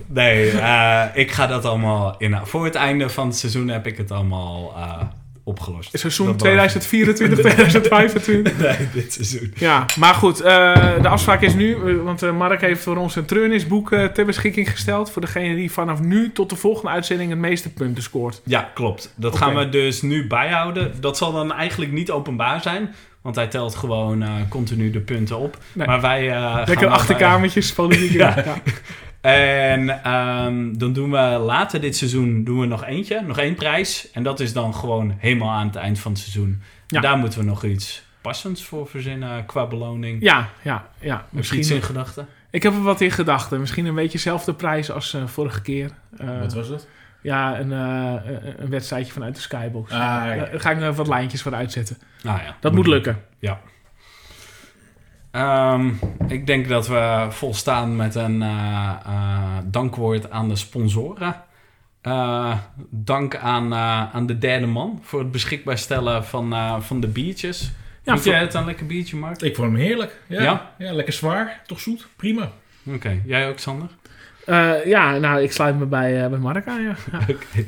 nee, nee ik ga dat allemaal in... Voor het einde van het seizoen heb ik het allemaal opgelost. Seizoen Dat beloof ik. 2024, 2025. Nee, dit seizoen. Ja, maar goed. eh, de afspraak is nu, eh, want eh, Mark heeft voor ons een treurnisboek ter beschikking gesteld. Voor degene die vanaf nu tot de volgende uitzending het meeste punten scoort. Ja, klopt. Dat gaan we dus nu bijhouden. Dat zal dan eigenlijk niet openbaar zijn. Want hij telt gewoon continu de punten op. Nee. Maar wij Lekker achterkamertjes, politiek. ja. Ja. Ja. En ehm, dan doen we later dit seizoen doen we nog eentje, nog één prijs. En dat is dan gewoon helemaal aan het eind van het seizoen. Ja. En daar moeten we nog iets passends voor verzinnen qua beloning. Ja, ja, ja. Misschien, iets in gedachten? Ik heb er wat in gedachten. Misschien een beetje dezelfde prijs als eh, vorige keer. Eh, Wat was dat? ja, een, eh, een- wedstrijdje vanuit de Skybox. Ah, ja. Daar ga ik nog wat lijntjes voor uitzetten. Nou ja, Dat moet lukken. Ehm, ik denk dat we volstaan met een eh, eh, dankwoord aan de sponsoren. Eh, dank aan, aan de derde man voor het beschikbaar stellen van, eh, van de biertjes. Ja, Vind jij het een lekker biertje, Mark? Ik vond hem heerlijk. Ja, Ja? ja? lekker zwaar. Toch zoet. Prima. Oké, jij ook, Sander? Eh, ja, nou, ik sluit me bij, eh bij Mark aan, ja. ja. Oké.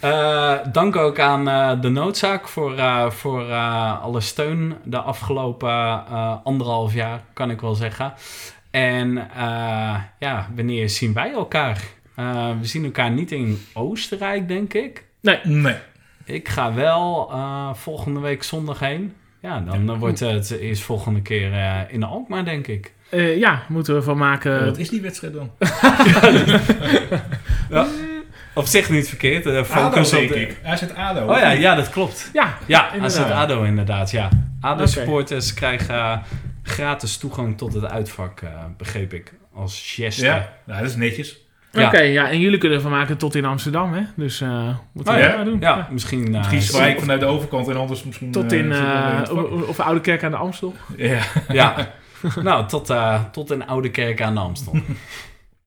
Eh, dank ook aan eh, de noodzaak voor, eh, voor eh, alle steun de afgelopen eh, anderhalf jaar, kan ik wel zeggen. En eh, ja, wanneer zien wij elkaar? Eh, we zien elkaar niet in Oostenrijk, denk ik. Nee. Ik ga wel eh, volgende week zondag heen. Ja, dan wordt het eerst volgende keer eh, in Alkmaar, denk ik. Eh, ja, moeten we van maken. Wat is die wedstrijd dan? Op zich niet verkeerd. ADO, focus op denk de... ik. AZ ADO. Oh ja, ja, dat klopt. Ja, Ja, Inderdaad. AZ ADO inderdaad, ja. ADO-supporters krijgen eh, gratis toegang tot het uitvak, eh, begreep ik, als geste. Ja, nou, dat is netjes. Ja. Oké, ja, en jullie kunnen van maken tot in Amsterdam, hè? Dus eh moeten Oh ja, doen. Ja, misschien... eh, Misschien zwaai ik of- vanuit de overkant en anders misschien... Tot in, of, of Oude Kerk aan de Amstel. Ja. Ja, nou, tot, eh, tot in Oude Kerk aan de Amstel.